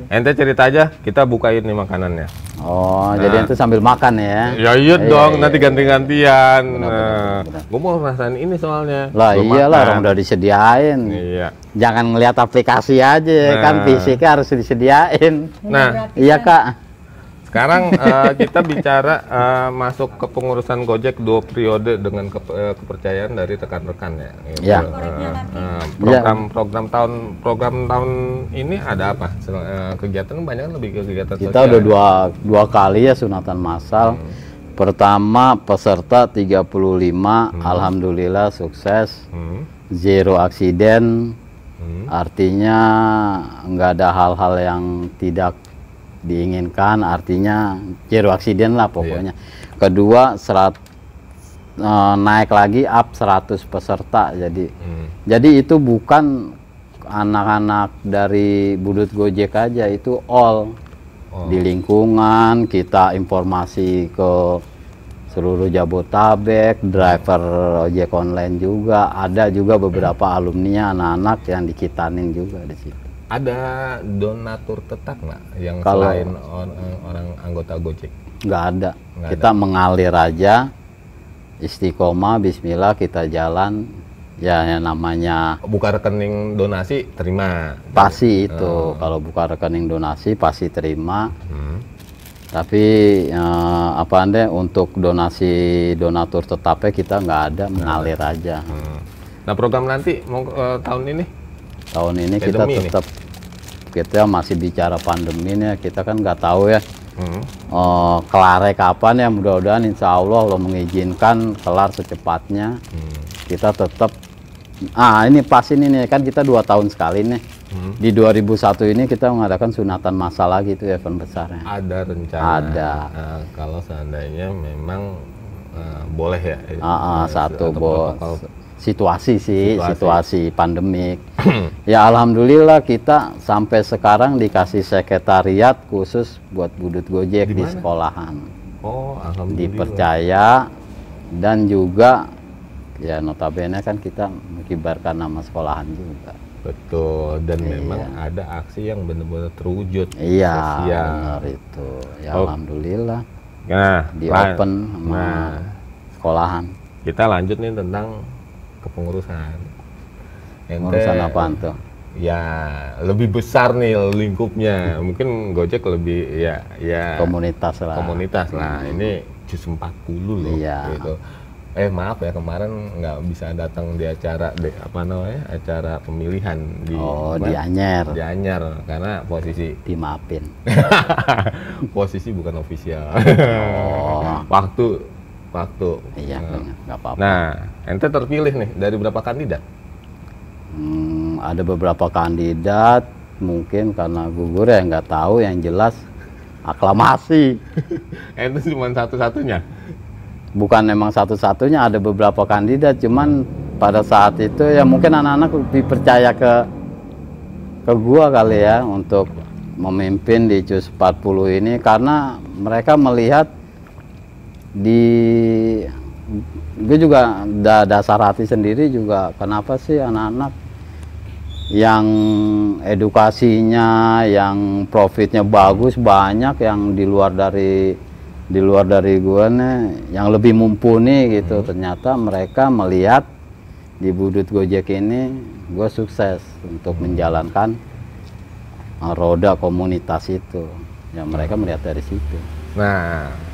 Ente cerita aja, kita bukain nih makanannya.
Oh,
Nah.
jadi itu sambil makan ya?
Ya iya dong, nanti ganti-gantian.
Benar, benar,
Nah, gue mau rasain ini soalnya.
Lah
Belum
iyalah,
makan.
orang udah disediain.
Iya.
Jangan ngelihat aplikasi aja,
Nah.
kan fisiknya harus disediain.
Nah,
gratisan.
Iya kak.
Sekarang eh, kita bicara eh, masuk ke pengurusan Gojek dua periode dengan ke- eh, kepercayaan dari rekan-rekan ya. Gitu.
Ya.
Koreknya nanti.
Eh, program program tahun program tahun ini ada apa? Eh, kegiatan banyak lebih ke kegiatan
Kita
sosial
udah
ya?
dua dua kali ya sunatan massal.
Hmm.
Pertama peserta 35, alhamdulillah sukses,
Hmm,
zero aksiden.
hmm,
Artinya nggak ada hal-hal yang tidak diinginkan, artinya zero aksiden lah pokoknya. Kedua serat eh, naik lagi up 100 peserta jadi
hmm.
jadi itu bukan anak-anak dari Budut Gojek aja itu all
Oh.
di lingkungan kita informasi ke seluruh Jabotabek driver ojek online juga ada juga beberapa alumni anak-anak yang dikitanin juga di situ
Ada donatur tetap nggak yang
Kalau-
selain on- orang anggota Gojek?
nggak ada
Nggak
kita mengalir aja istiqomah Bismillah kita jalan ya yang namanya
Buka rekening donasi terima.
pasti itu kalau buka rekening donasi pasti terima
Hmm.
tapi eh, apa anda untuk donasi donatur tetapnya kita nggak ada mengalir aja
Hmm. Nah program nanti mau eh, tahun ini?
Tahun ini kita
Pandemi ini.
tetap kita masih bicara pandemi nih kita kan nggak tahu ya
Hmm.
eh kelarnya kapan ya mudah-mudahan insya Allah Allah mengizinkan kelar secepatnya
Hmm.
kita tetap ah ini pas ini nih kan kita dua tahun sekali nih
Hmm.
di 2001 ini kita mengadakan sunatan masalah gitu event besarnya
Ada rencana.
Ada.
eh, kalau seandainya memang eh, boleh ya.
ah,
eh,
satu bos. Situasi sih
Situasi.
situasi, pandemik [CLEARS THROAT] ya alhamdulillah kita sampai sekarang dikasih sekretariat khusus buat budut gojek
Di
di, sekolahan
Oh, alhamdulillah.
dipercaya dan juga ya notabene kan kita mengibarkan nama sekolahan juga
Betul. Dan
Iya.
memang ada aksi yang benar-benar terwujud.
iya
Sosial.
benar itu ya
Oh.
alhamdulillah
Nah,
di open sama
Nah,
sekolahan
kita lanjut nih tentang kepengurusan. Ente-
urusan apaan tuh
Ya, lebih besar nih lingkupnya. Mungkin Gojek lebih ya ya
komunitas lah
komunitas lah. Ini jus 40 loh
Iya.
gitu. Eh maaf ya kemarin nggak bisa datang di acara di, apa namanya acara pemilihan di
oh
apa?
di Anyer
di Anyar karena posisi [LAUGHS]
dimaafin
posisi bukan ofisial.
oh
waktu waktu.
iya benar nggak apa-apa
Nah, ente terpilih nih dari berapa kandidat?
Hmm, ada beberapa kandidat mungkin karena gugur ya nggak tahu yang jelas aklamasi [LAUGHS]
itu cuma satu-satunya
bukan memang satu-satunya ada beberapa kandidat cuman pada saat itu ya mungkin anak-anak lebih percaya ke ke gua kali ya untuk memimpin di CUS 40 ini karena mereka melihat di gue juga da- dasar hati sendiri juga kenapa sih anak-anak yang edukasinya, yang profitnya bagus banyak yang di luar dari di luar dari gua nih yang lebih mumpuni gitu. Ternyata mereka melihat di Budut Gojek ini gue sukses untuk menjalankan uh, roda komunitas itu. Ya mereka melihat dari situ.
nah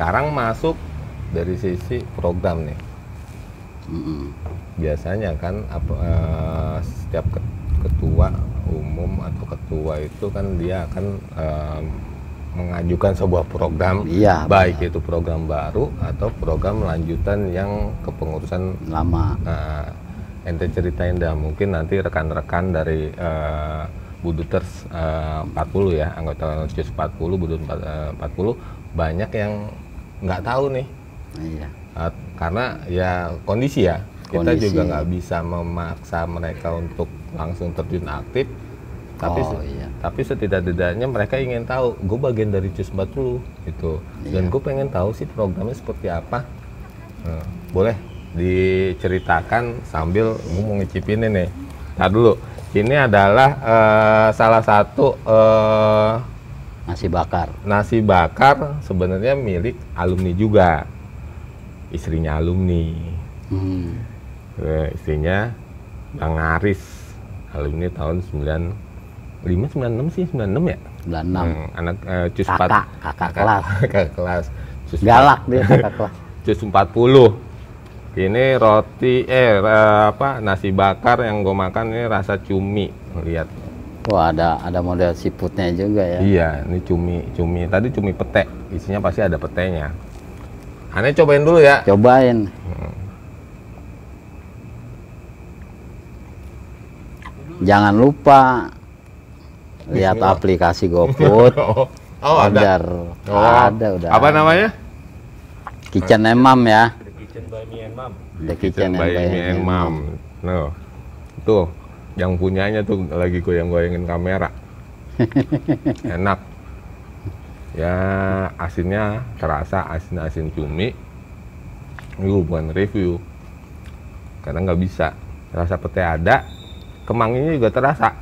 sekarang masuk dari sisi program nih
Mm-mm.
biasanya kan apa, eh, setiap ket- ketua umum atau ketua itu kan dia akan eh, mengajukan sebuah program
Iya,
baik itu program baru atau program lanjutan yang kepengurusan
Lama.
Nah, ente ceritain dah mungkin nanti rekan-rekan dari eh, Buduters eh, 40 ya anggota CUS 40 Budut empat- eh, 40 banyak yang nggak tahu nih
Iya.
Eh, karena ya kondisi ya kita
Kondisi.
juga nggak bisa memaksa mereka untuk langsung terjun aktif tapi
Oh, iya.
tapi setidak-tidaknya mereka ingin tahu gue bagian dari CUS 40 gitu dan
Iya.
gue pengen tahu sih programnya seperti apa Nah, boleh diceritakan sambil gue mau ngicipin ini nih Ntar dulu ini adalah eh, salah satu eh,
Nasi bakar.
nasi bakar sebenarnya milik alumni juga istrinya alumni
Hmm.
Eh, istrinya Bang Aris alumni tahun 95 96 sih 96 ya
96.
Hmm, anak eh, cus
Kakak,
empat-
kakak kelas. [LAUGHS]
kakak kelas cus
Galak dia kakak [LAUGHS] kelas.
cus 40 ini roti eh, apa nasi bakar yang gue makan ini rasa cumi lihat
Wah ada ada model siputnya juga ya.
Iya, ini cumi, cumi. Tadi cumi pete, isinya pasti ada petenya. Aneh cobain dulu ya.
Cobain. Jangan lupa [LAUGHS] lihat
Bismillah.
aplikasi GoFood. [LAUGHS]
Oh, oh ada. Oh,
Ada udah.
Apa namanya?
Kitchen Emam ya.
The Kitchen by Me and Mom.
The
Kitchen by Me and Mom. No. Tuh, yang punyanya tuh lagi goyang-goyangin kamera. [LAUGHS] Enak. Ya, asinnya terasa asin-asin cumi. Ini bukan review. Karena nggak bisa. Rasa pete ada, kemanginya juga terasa.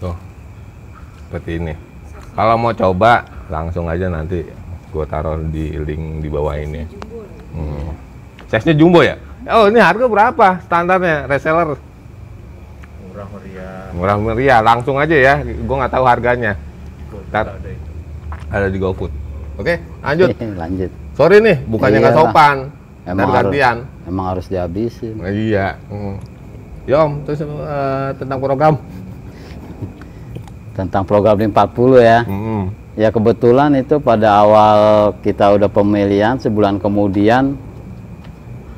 Tuh, seperti ini. Kalau mau coba, langsung aja nanti gue taruh di link di bawah ini. Hmm. Size-nya jumbo ya? Oh, ini harga berapa standarnya reseller?
Murah meriah.
Murah meriah, langsung aja ya. Gue nggak tahu harganya.
Ikut
Tar-
ada itu.
Ada di GoFood. Oke, lanjut. [LAUGHS]
Lanjut.
Sorry nih, bukannya nggak
Iyalah.
sopan.
Emang
Ntar
harus,
gantian.
emang harus dihabisin.
Nah, iya. Hmm. Yom, terus eh, tentang program.
Tentang program di 40 ya.
Hmm.
Ya kebetulan itu pada awal kita udah pemilihan sebulan kemudian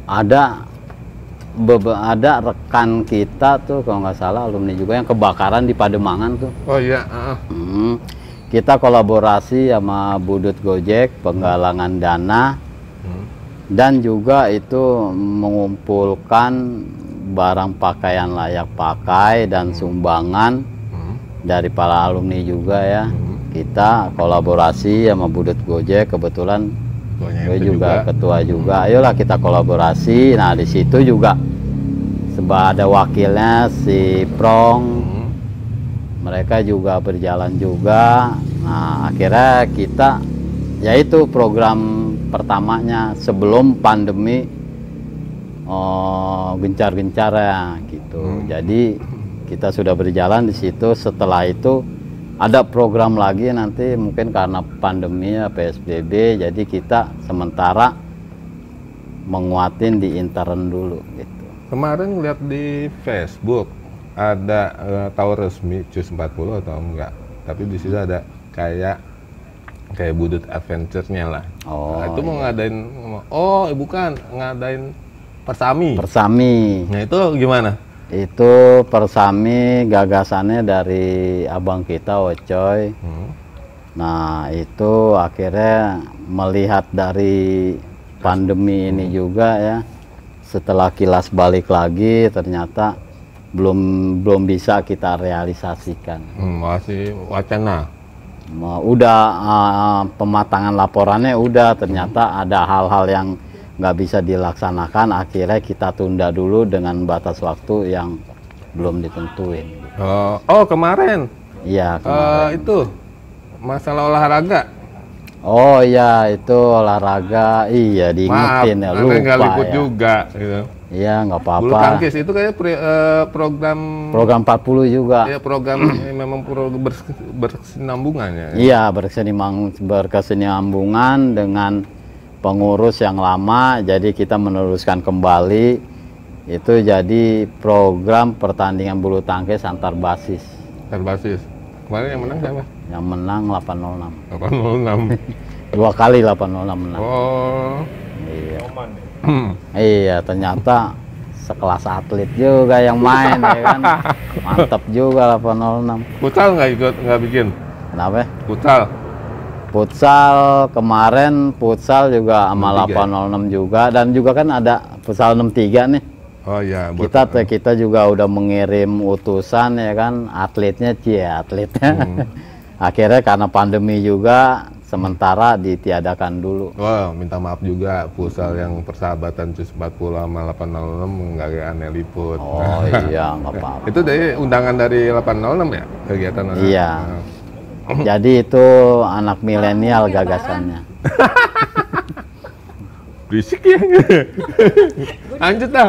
ada ada rekan kita tuh kalau nggak salah alumni juga yang kebakaran di Pademangan tuh.
Oh iya. ah.
Hmm. Kita kolaborasi sama Budut Gojek penggalangan dana
Hmm.
dan juga itu mengumpulkan barang pakaian layak pakai dan sumbangan
Hmm.
dari para alumni juga ya.
Hmm.
Kita kolaborasi sama Budut Gojek kebetulan
Ketuanya
gue
itu
juga, ketua juga. Ayolah kita kolaborasi. Nah, di situ juga seba ada wakilnya si Prong.
Hmm.
Mereka juga berjalan juga. Nah, akhirnya kita yaitu program pertamanya sebelum pandemi oh, gencar-gencar ya gitu.
Hmm.
Jadi kita sudah berjalan di situ. Setelah itu ada program lagi nanti mungkin karena pandemi ya PSBB jadi kita sementara menguatin di intern dulu gitu.
Kemarin lihat di Facebook ada eh, tahu resmi CUS 40 atau enggak. Tapi di situ ada kayak kayak budut adventure-nya lah.
Oh,
Nah, itu mau ngadain oh bukan ngadain persami.
Persami.
nah itu gimana?
Itu persami gagasannya dari abang kita Ocoy.
Hmm.
Nah, itu akhirnya melihat dari pandemi ini juga ya. Setelah kilas balik lagi ternyata belum belum bisa kita realisasikan.
Hmm, masih wacana.
Udah uh, pematangan laporannya udah ternyata ada hal-hal yang nggak bisa dilaksanakan akhirnya kita tunda dulu dengan batas waktu yang belum ditentuin.
Oh, oh kemarin
Iya
Eh,
kemarin.
itu masalah olahraga.
Oh iya itu olahraga iya diingetin ya
Maaf, nggak
lupa
liput
ya.
juga. Gitu.
Iya nggak
Bulu
apa-apa.
tangkis itu kayak pri- eh, program
Program 40 juga.
ya program memang pro berkesinambungan ya.
Iya berkesinambung berkesinambungan dengan pengurus yang lama jadi kita meneruskan kembali itu jadi program pertandingan bulu tangkis antar basis
Terbasis. Kemarin yang menang siapa?
yang menang 806
806. [LAUGHS]
dua kali 806 menang
Oh.
iya
Oman deh. [CLEARS THROAT]
iya ternyata sekelas atlet juga yang main ya kan [LAUGHS] mantap juga 806
Futsal nggak ikut nggak bikin?
kenapa
Futsal.
Futsal kemarin futsal juga sama
63
806 juga dan juga kan ada futsal 63 nih.
Oh iya. buat-
Kita kita juga udah mengirim utusan ya kan atletnya cie atletnya.
Hmm. [LAUGHS]
Akhirnya karena pandemi juga sementara ditiadakan dulu.
Wah, minta maaf juga futsal yang persahabatan CUS 40 sama 806 nggak aneh liput.
Oh iya [LAUGHS] nggak apa-apa.
Itu dari undangan dari 806 ya kegiatan
Iya. [LAUGHS] Jadi itu anak milenial gagasannya. [LAUGHS]
Berisik ya. [LAUGHS] Lanjut dah.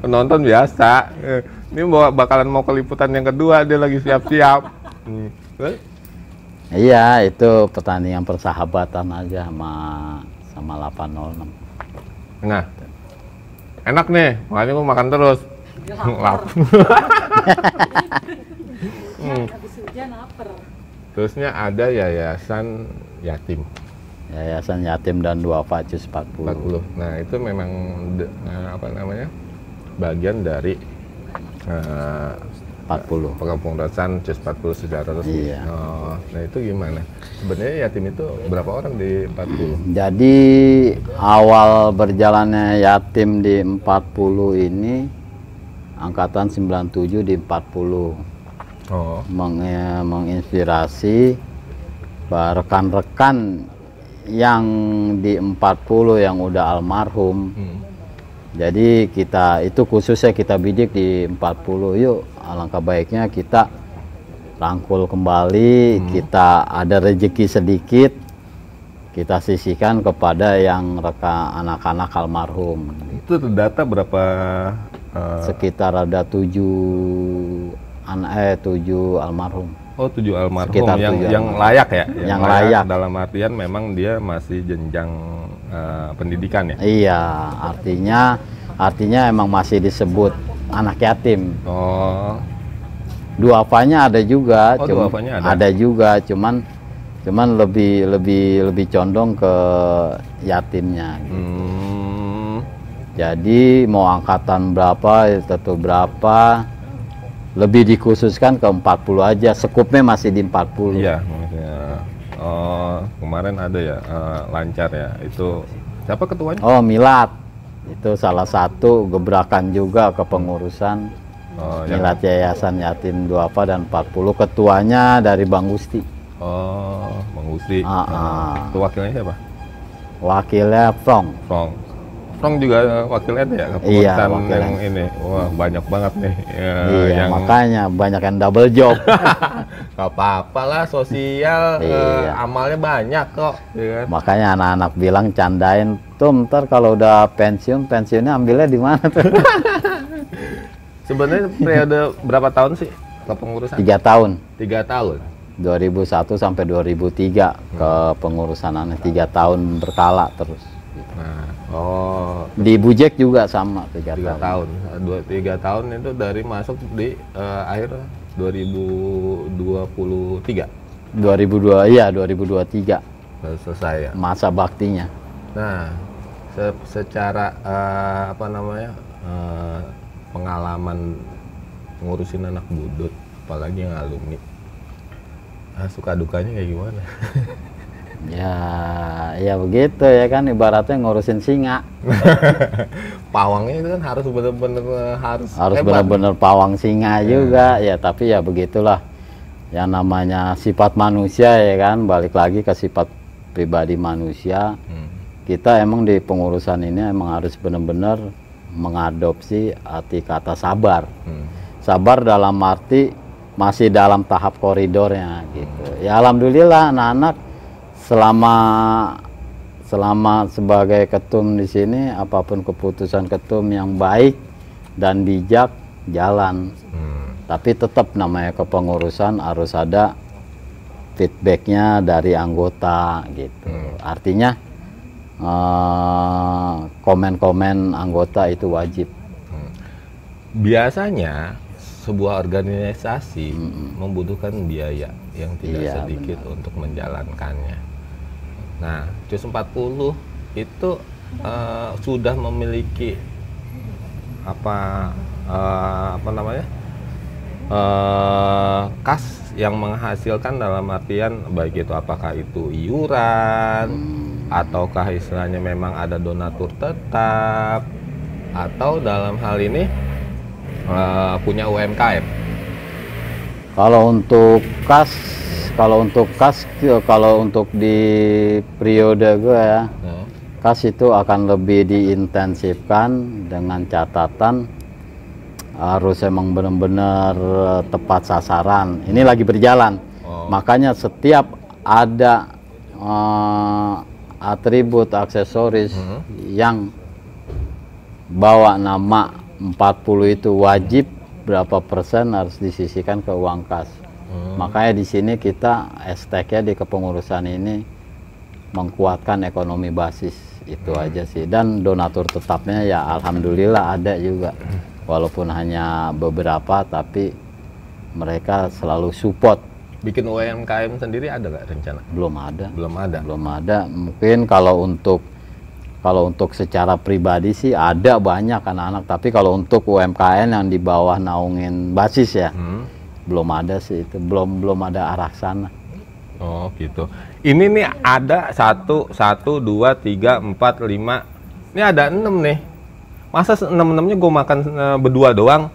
Penonton biasa. Eh, Ini bawa- bakalan mau ke liputan yang kedua dia lagi siap-siap. Eh,
Iya itu pertandingan persahabatan aja sama sama 806.
Nah, enak nih, makanya mau makan terus. Lap.
Ya, habis hujan lapar.
Terusnya ada yayasan yatim
Yayasan Yatim dan Duafa Cus 40.
40. Nah, itu memang de- eh, apa namanya? bagian dari eh,
40.
pengepengurusan CUS 40 secara resmi.
Iya.
Oh, nah itu gimana? Sebenarnya yatim itu berapa orang di 40?
Jadi awal berjalannya yatim di 40 ini angkatan 97 di 40
Oh,
Meng- menginspirasi rekan-rekan yang di 40 yang udah almarhum.
hmm.
Jadi kita itu khususnya kita bidik di 40 yuk alangkah baiknya kita rangkul kembali, kita ada rezeki sedikit kita sisihkan kepada yang reka anak-anak almarhum.
itu terdata berapa? eh,
Sekitar ada tujuh anak eh tujuh almarhum.
oh, tujuh almarhum
Sekitar
yang
tujuh
yang
almarhum.
layak ya?
Yang layak.
Dalam artian memang dia masih jenjang eh, pendidikan ya?
Iya, artinya artinya emang masih disebut anak yatim.
Oh,
Duafanya ada juga,
Oh,
cum-
duafanya ada.
juga, cuman cuman lebih lebih lebih condong ke yatimnya. gitu.
hmm.
Jadi mau angkatan berapa, tentu berapa, lebih dikhususkan ke 40 aja. Sekupnya masih di 40.
Iya, maksudnya. Oh, kemarin ada ya eh, lancar ya. Itu siapa ketuanya?
Oh, Milat. Itu salah satu gebrakan juga ke pengurusan
Oh, yang
Milat Yayasan Yatim Duafa dan 40 ketuanya dari Bang Gusti.
Oh, Bang Gusti.
Ah, ah.
Nah, Itu wakilnya siapa?
Wakilnya Frong.
Frong. Frong juga eh, wakilnya ya
Iya,
kepengurusan
wakilnya.
yang ini. Wah, banyak banget nih. Ya,
iya,
yang
makanya banyak yang double job. [LAUGHS]
Gak apa-apa lah sosial eh,
Iya.
amalnya banyak kok. ya kan?
makanya anak-anak bilang candain tuh ntar kalau udah pensiun pensiunnya ambilnya di mana tuh [LAUGHS]
Sebenarnya periode berapa tahun sih kepengurusan?
tiga tahun
Tiga tahun.
2001 sampai 2003 ke pengurusan aneh tiga tahun berkala terus
Nah, oh
di Bujek juga sama tiga,
tiga
tahun.
tahun. Dua tiga tahun itu dari masuk di eh, akhir 2023
2002 iya 2023
baru selesai ya.
masa baktinya
Nah, se- secara eh, apa namanya eh, pengalaman ngurusin anak budut, apalagi yang alumni, ah, suka dukanya kayak gimana? [LAUGHS]
Ya, ya begitu ya kan ibaratnya ngurusin singa. [LAUGHS]
Pawangnya itu kan harus bener-bener eh, harus
Harus benar-benar pawang singa juga ya, tapi ya begitulah. Yang namanya sifat manusia ya kan, balik lagi ke sifat pribadi manusia.
Hmm.
Kita emang di pengurusan ini emang harus benar-benar mengadopsi arti kata sabar.
Hmm.
Sabar dalam arti masih dalam tahap koridornya gitu. Ya alhamdulillah anak-anak selama selama sebagai ketum di sini apa pun keputusan ketum yang baik dan bijak jalan.
Hmm.
Tapi tetap namanya kepengurusan harus ada feedbacknya dari anggota gitu. Artinya eh, komen-komen anggota itu wajib.
Biasanya sebuah organisasi membutuhkan biaya yang tidak
Iya,
sedikit untuk menjalankannya. Nah, CUS 40 itu eh, sudah memiliki apa eh, apa namanya? eh, kas yang menghasilkan dalam artian baik itu apakah itu iuran ataukah istilahnya memang ada donatur tetap atau dalam hal ini eh, punya UMKM.
Kalau untuk kas, kalau untuk kas, kalau untuk di periode gue ya,
Nah,
kas itu akan lebih diintensifkan dengan catatan harus emang benar-benar eh, tepat sasaran. Ini lagi berjalan,
Oh.
makanya setiap ada eh, atribut aksesoris
Mhm.
yang bawa nama 40 itu wajib berapa persen harus disisikan ke uang kas.
Hmm.
Makanya di sini kita esteknya di kepengurusan ini mengkuatkan ekonomi basis itu aja sih dan donatur tetapnya ya alhamdulillah ada juga walaupun hanya beberapa tapi mereka selalu support
bikin UMKM sendiri ada nggak rencana?
belum ada
Belum ada.
belum ada mungkin kalau untuk kalau untuk secara pribadi sih ada banyak anak-anak tapi kalau untuk UMKM yang di bawah naungin basis ya
Hmm.
Belum ada sih itu belum belum ada arah sana
Oh gitu. Ini nih ada satu, satu, dua, tiga, empat, lima. Ini ada enam nih. Masa enam enamnya gue makan eh, berdua doang?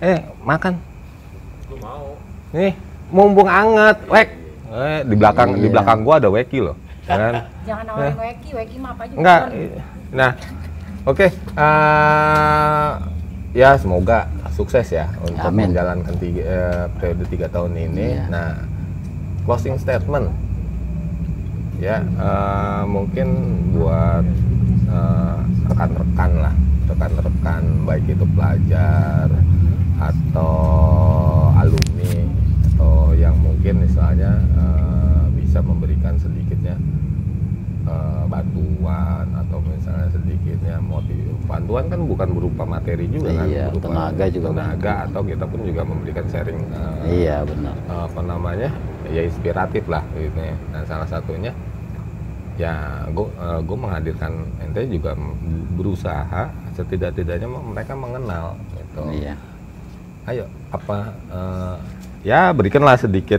Eh makan.
Gue mau.
Nih mumpung anget, wek. Eh, di belakang di
Iya.
belakang gua ada weki loh. Kan? [LAUGHS]
Jangan nawarin weki, weki mah apa aja.
Enggak. Nah, oke. eh, ya semoga sukses ya untuk
Amin.
menjalankan tiga, eh, periode tiga tahun ini.
Iya.
Nah, closing statement. Ya, eh, mungkin buat eh, rekan-rekan lah, rekan-rekan baik itu pelajar atau alumni atau yang mungkin misalnya eh, bisa memberikan sedikitnya eh, bantuan atau misalnya sedikitnya motif bantuan kan bukan berupa materi juga kan
Iya,
berupa
tenaga juga
tenaga atau kita pun juga memberikan sharing eh,
iya benar
apa namanya ya inspiratif lah gitu ya. Nah salah satunya ya gue gue menghadirkan ente juga berusaha setidak-tidaknya mereka mengenal gitu.
iya
Ayo apa eh, ya berikanlah sedikit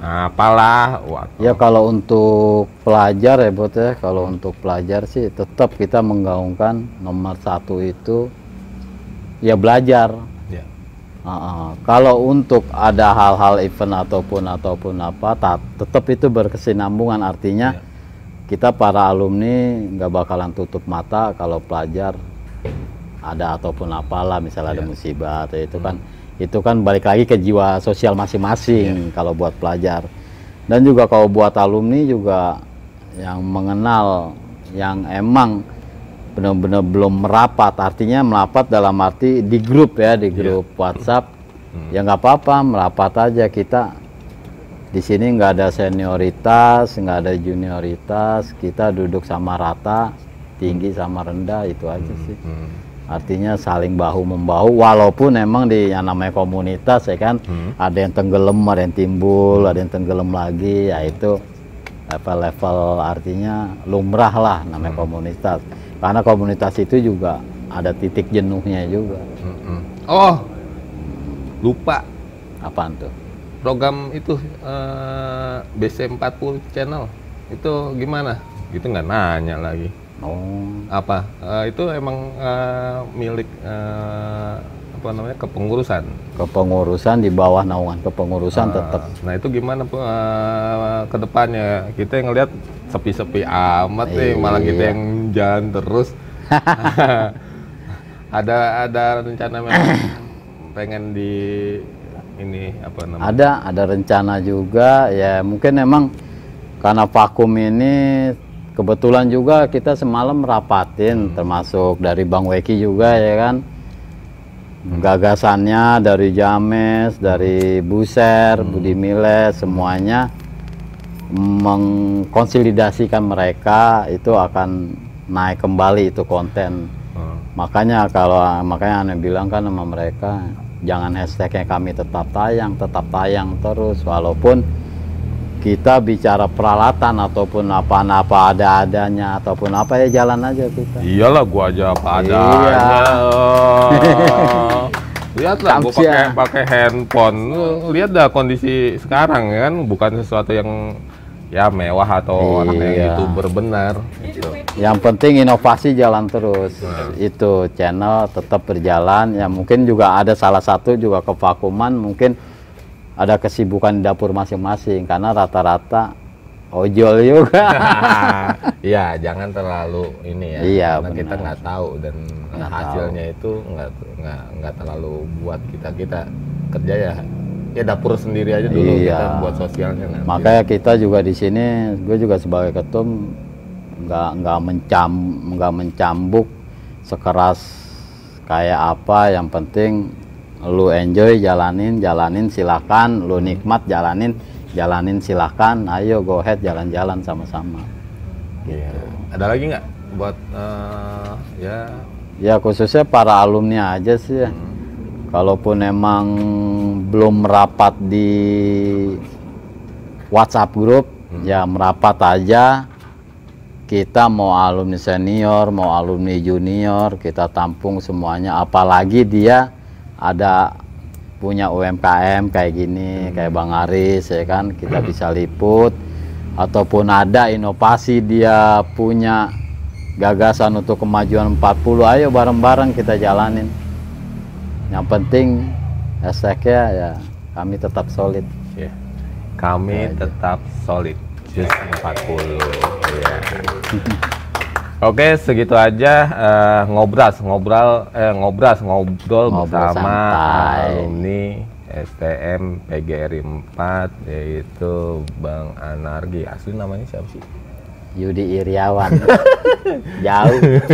apalah waktu
Ya kalau untuk pelajar ya Bot ya, kalau untuk pelajar sih tetap kita menggaungkan nomor satu itu ya belajar.
ya.
Heeh. Kalau untuk ada hal-hal event ataupun ataupun apa, ta- tetap itu berkesinambungan artinya
Ya.
kita para alumni nggak bakalan tutup mata kalau pelajar ada ataupun apalah misalnya ada
Ya.
musibah atau itu kan itu kan balik lagi ke jiwa sosial masing-masing kalau buat pelajar. Dan juga kalau buat alumni juga yang mengenal yang emang benar-benar belum merapat artinya merapat dalam arti di grup ya di grup WhatsApp ya nggak apa-apa merapat aja kita. Di sini nggak ada senioritas nggak ada junioritas kita duduk sama rata tinggi sama rendah itu aja sih.
Hmm.
Artinya saling bahu membahu walaupun emang di yang namanya komunitas ya kan
Hmm.
ada yang tenggelam ada yang timbul ada yang tenggelam lagi ya itu level-level artinya lumrah lah namanya komunitas Karena komunitas itu juga ada titik jenuhnya juga.
Mm-mm. Oh, lupa
Apaan tuh?
program itu eh, BC40 channel itu gimana? Gitu nggak nanya lagi.
Oh,
Apa? Eh, itu emang eh, milik eh, apa namanya kepengurusan.
kepengurusan di bawah naungan kepengurusan
Ah,
tetap
Nah itu gimana uh, ke depannya? Kita yang ngeliat sepi-sepi amat nih, malah kita
Iya.
yang jalan terus. [LAUGHS] ada ada rencana memang pengen di ini apa namanya?
ada ada rencana juga ya mungkin emang karena vakum ini kebetulan juga kita semalam rapatin termasuk dari Bang Weki juga ya kan? Gagasannya dari James dari Buser Budi Miles semuanya mengkonsolidasikan mereka itu akan naik kembali itu konten.
Oh,
makanya kalau makanya aneh bilang kan sama mereka jangan hashtagnya kami tetap tayang tetap tayang terus walaupun kita bicara peralatan ataupun apa-apa ada adanya ataupun apa ya jalan aja kita
Iyalah gua aja apa
Iya.
adanya. Oh. [LAUGHS] Lihat lah gua
Kamsia.
pakai pakai handphone. Lihat dah kondisi sekarang ya kan bukan sesuatu yang ya mewah atau orang yang
Iya.
youtuber benar. Gitu.
yang penting inovasi jalan terus itu channel tetap berjalan ya mungkin juga ada salah satu juga kevakuman mungkin ada kesibukan di dapur masing-masing karena rata-rata ojol juga [LAUGHS]
Iya, jangan terlalu ini ya.
Iya,
karena kita
benar.
nggak tahu dan
Nggak
hasilnya itu nggak nggak nggak terlalu buat kita kita kerja ya. Ya dapur sendiri aja dulu
Iya.
kita buat sosialnya nanti.
Makanya kita juga di sini, gue juga sebagai ketum nggak nggak mencam nggak mencambuk sekeras kayak apa. Yang penting lu enjoy jalanin jalanin silakan, lu nikmat jalanin jalanin silakan. Ayo go ahead jalan-jalan sama-sama.
Iya. Ada lagi nggak buat eh, ya
Ya khususnya para alumni aja sih ya. Kalaupun emang belum merapat di WhatsApp grup, ya merapat aja. Kita mau alumni senior, mau alumni junior, kita tampung semuanya. Apalagi dia ada punya UMKM kayak gini, kayak Bang Aris ya kan, kita bisa liput. Ataupun ada inovasi dia punya gagasan untuk kemajuan 40 ayo bareng-bareng kita jalanin. Yang penting hashtagnya ya kami tetap solid.
Ya. Kami tetap solid. Jus 40 ya. Oke segitu aja eh, ngobras ngobrol eh ngobras ngobrol,
Ngobrol
bersama
santai.
alumni STM PGRI 4 yaitu Bang Anargi asli namanya siapa sih?
Yudi Iriawan [LAUGHS] jauh [LAUGHS]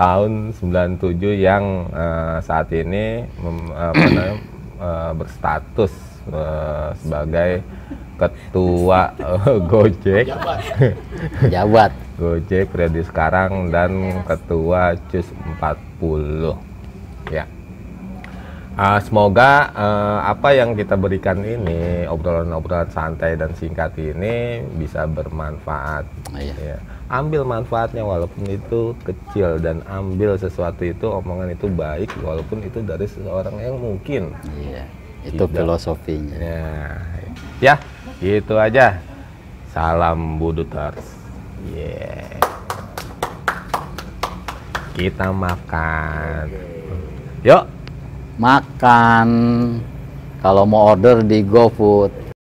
tahun 97 yang eh, saat ini mem- apa namanya, eh, berstatus eh, sebagai ketua eh, Gojek. [LAUGHS]
Jabat
Gojek periode sekarang dan ketua CUS 40 ya. Ah, semoga eh, apa yang kita berikan ini obrolan-obrolan santai dan singkat ini bisa bermanfaat.
Iya.
ya. ambil manfaatnya walaupun itu kecil dan ambil sesuatu itu omongan itu baik walaupun itu dari seseorang yang mungkin.
Iya. Itu
Tidak.
filosofinya.
Ya. Ya gitu aja. Salam buduters. Yeah. Kita makan. Yuk.
Makan. Kalau mau order di GoFood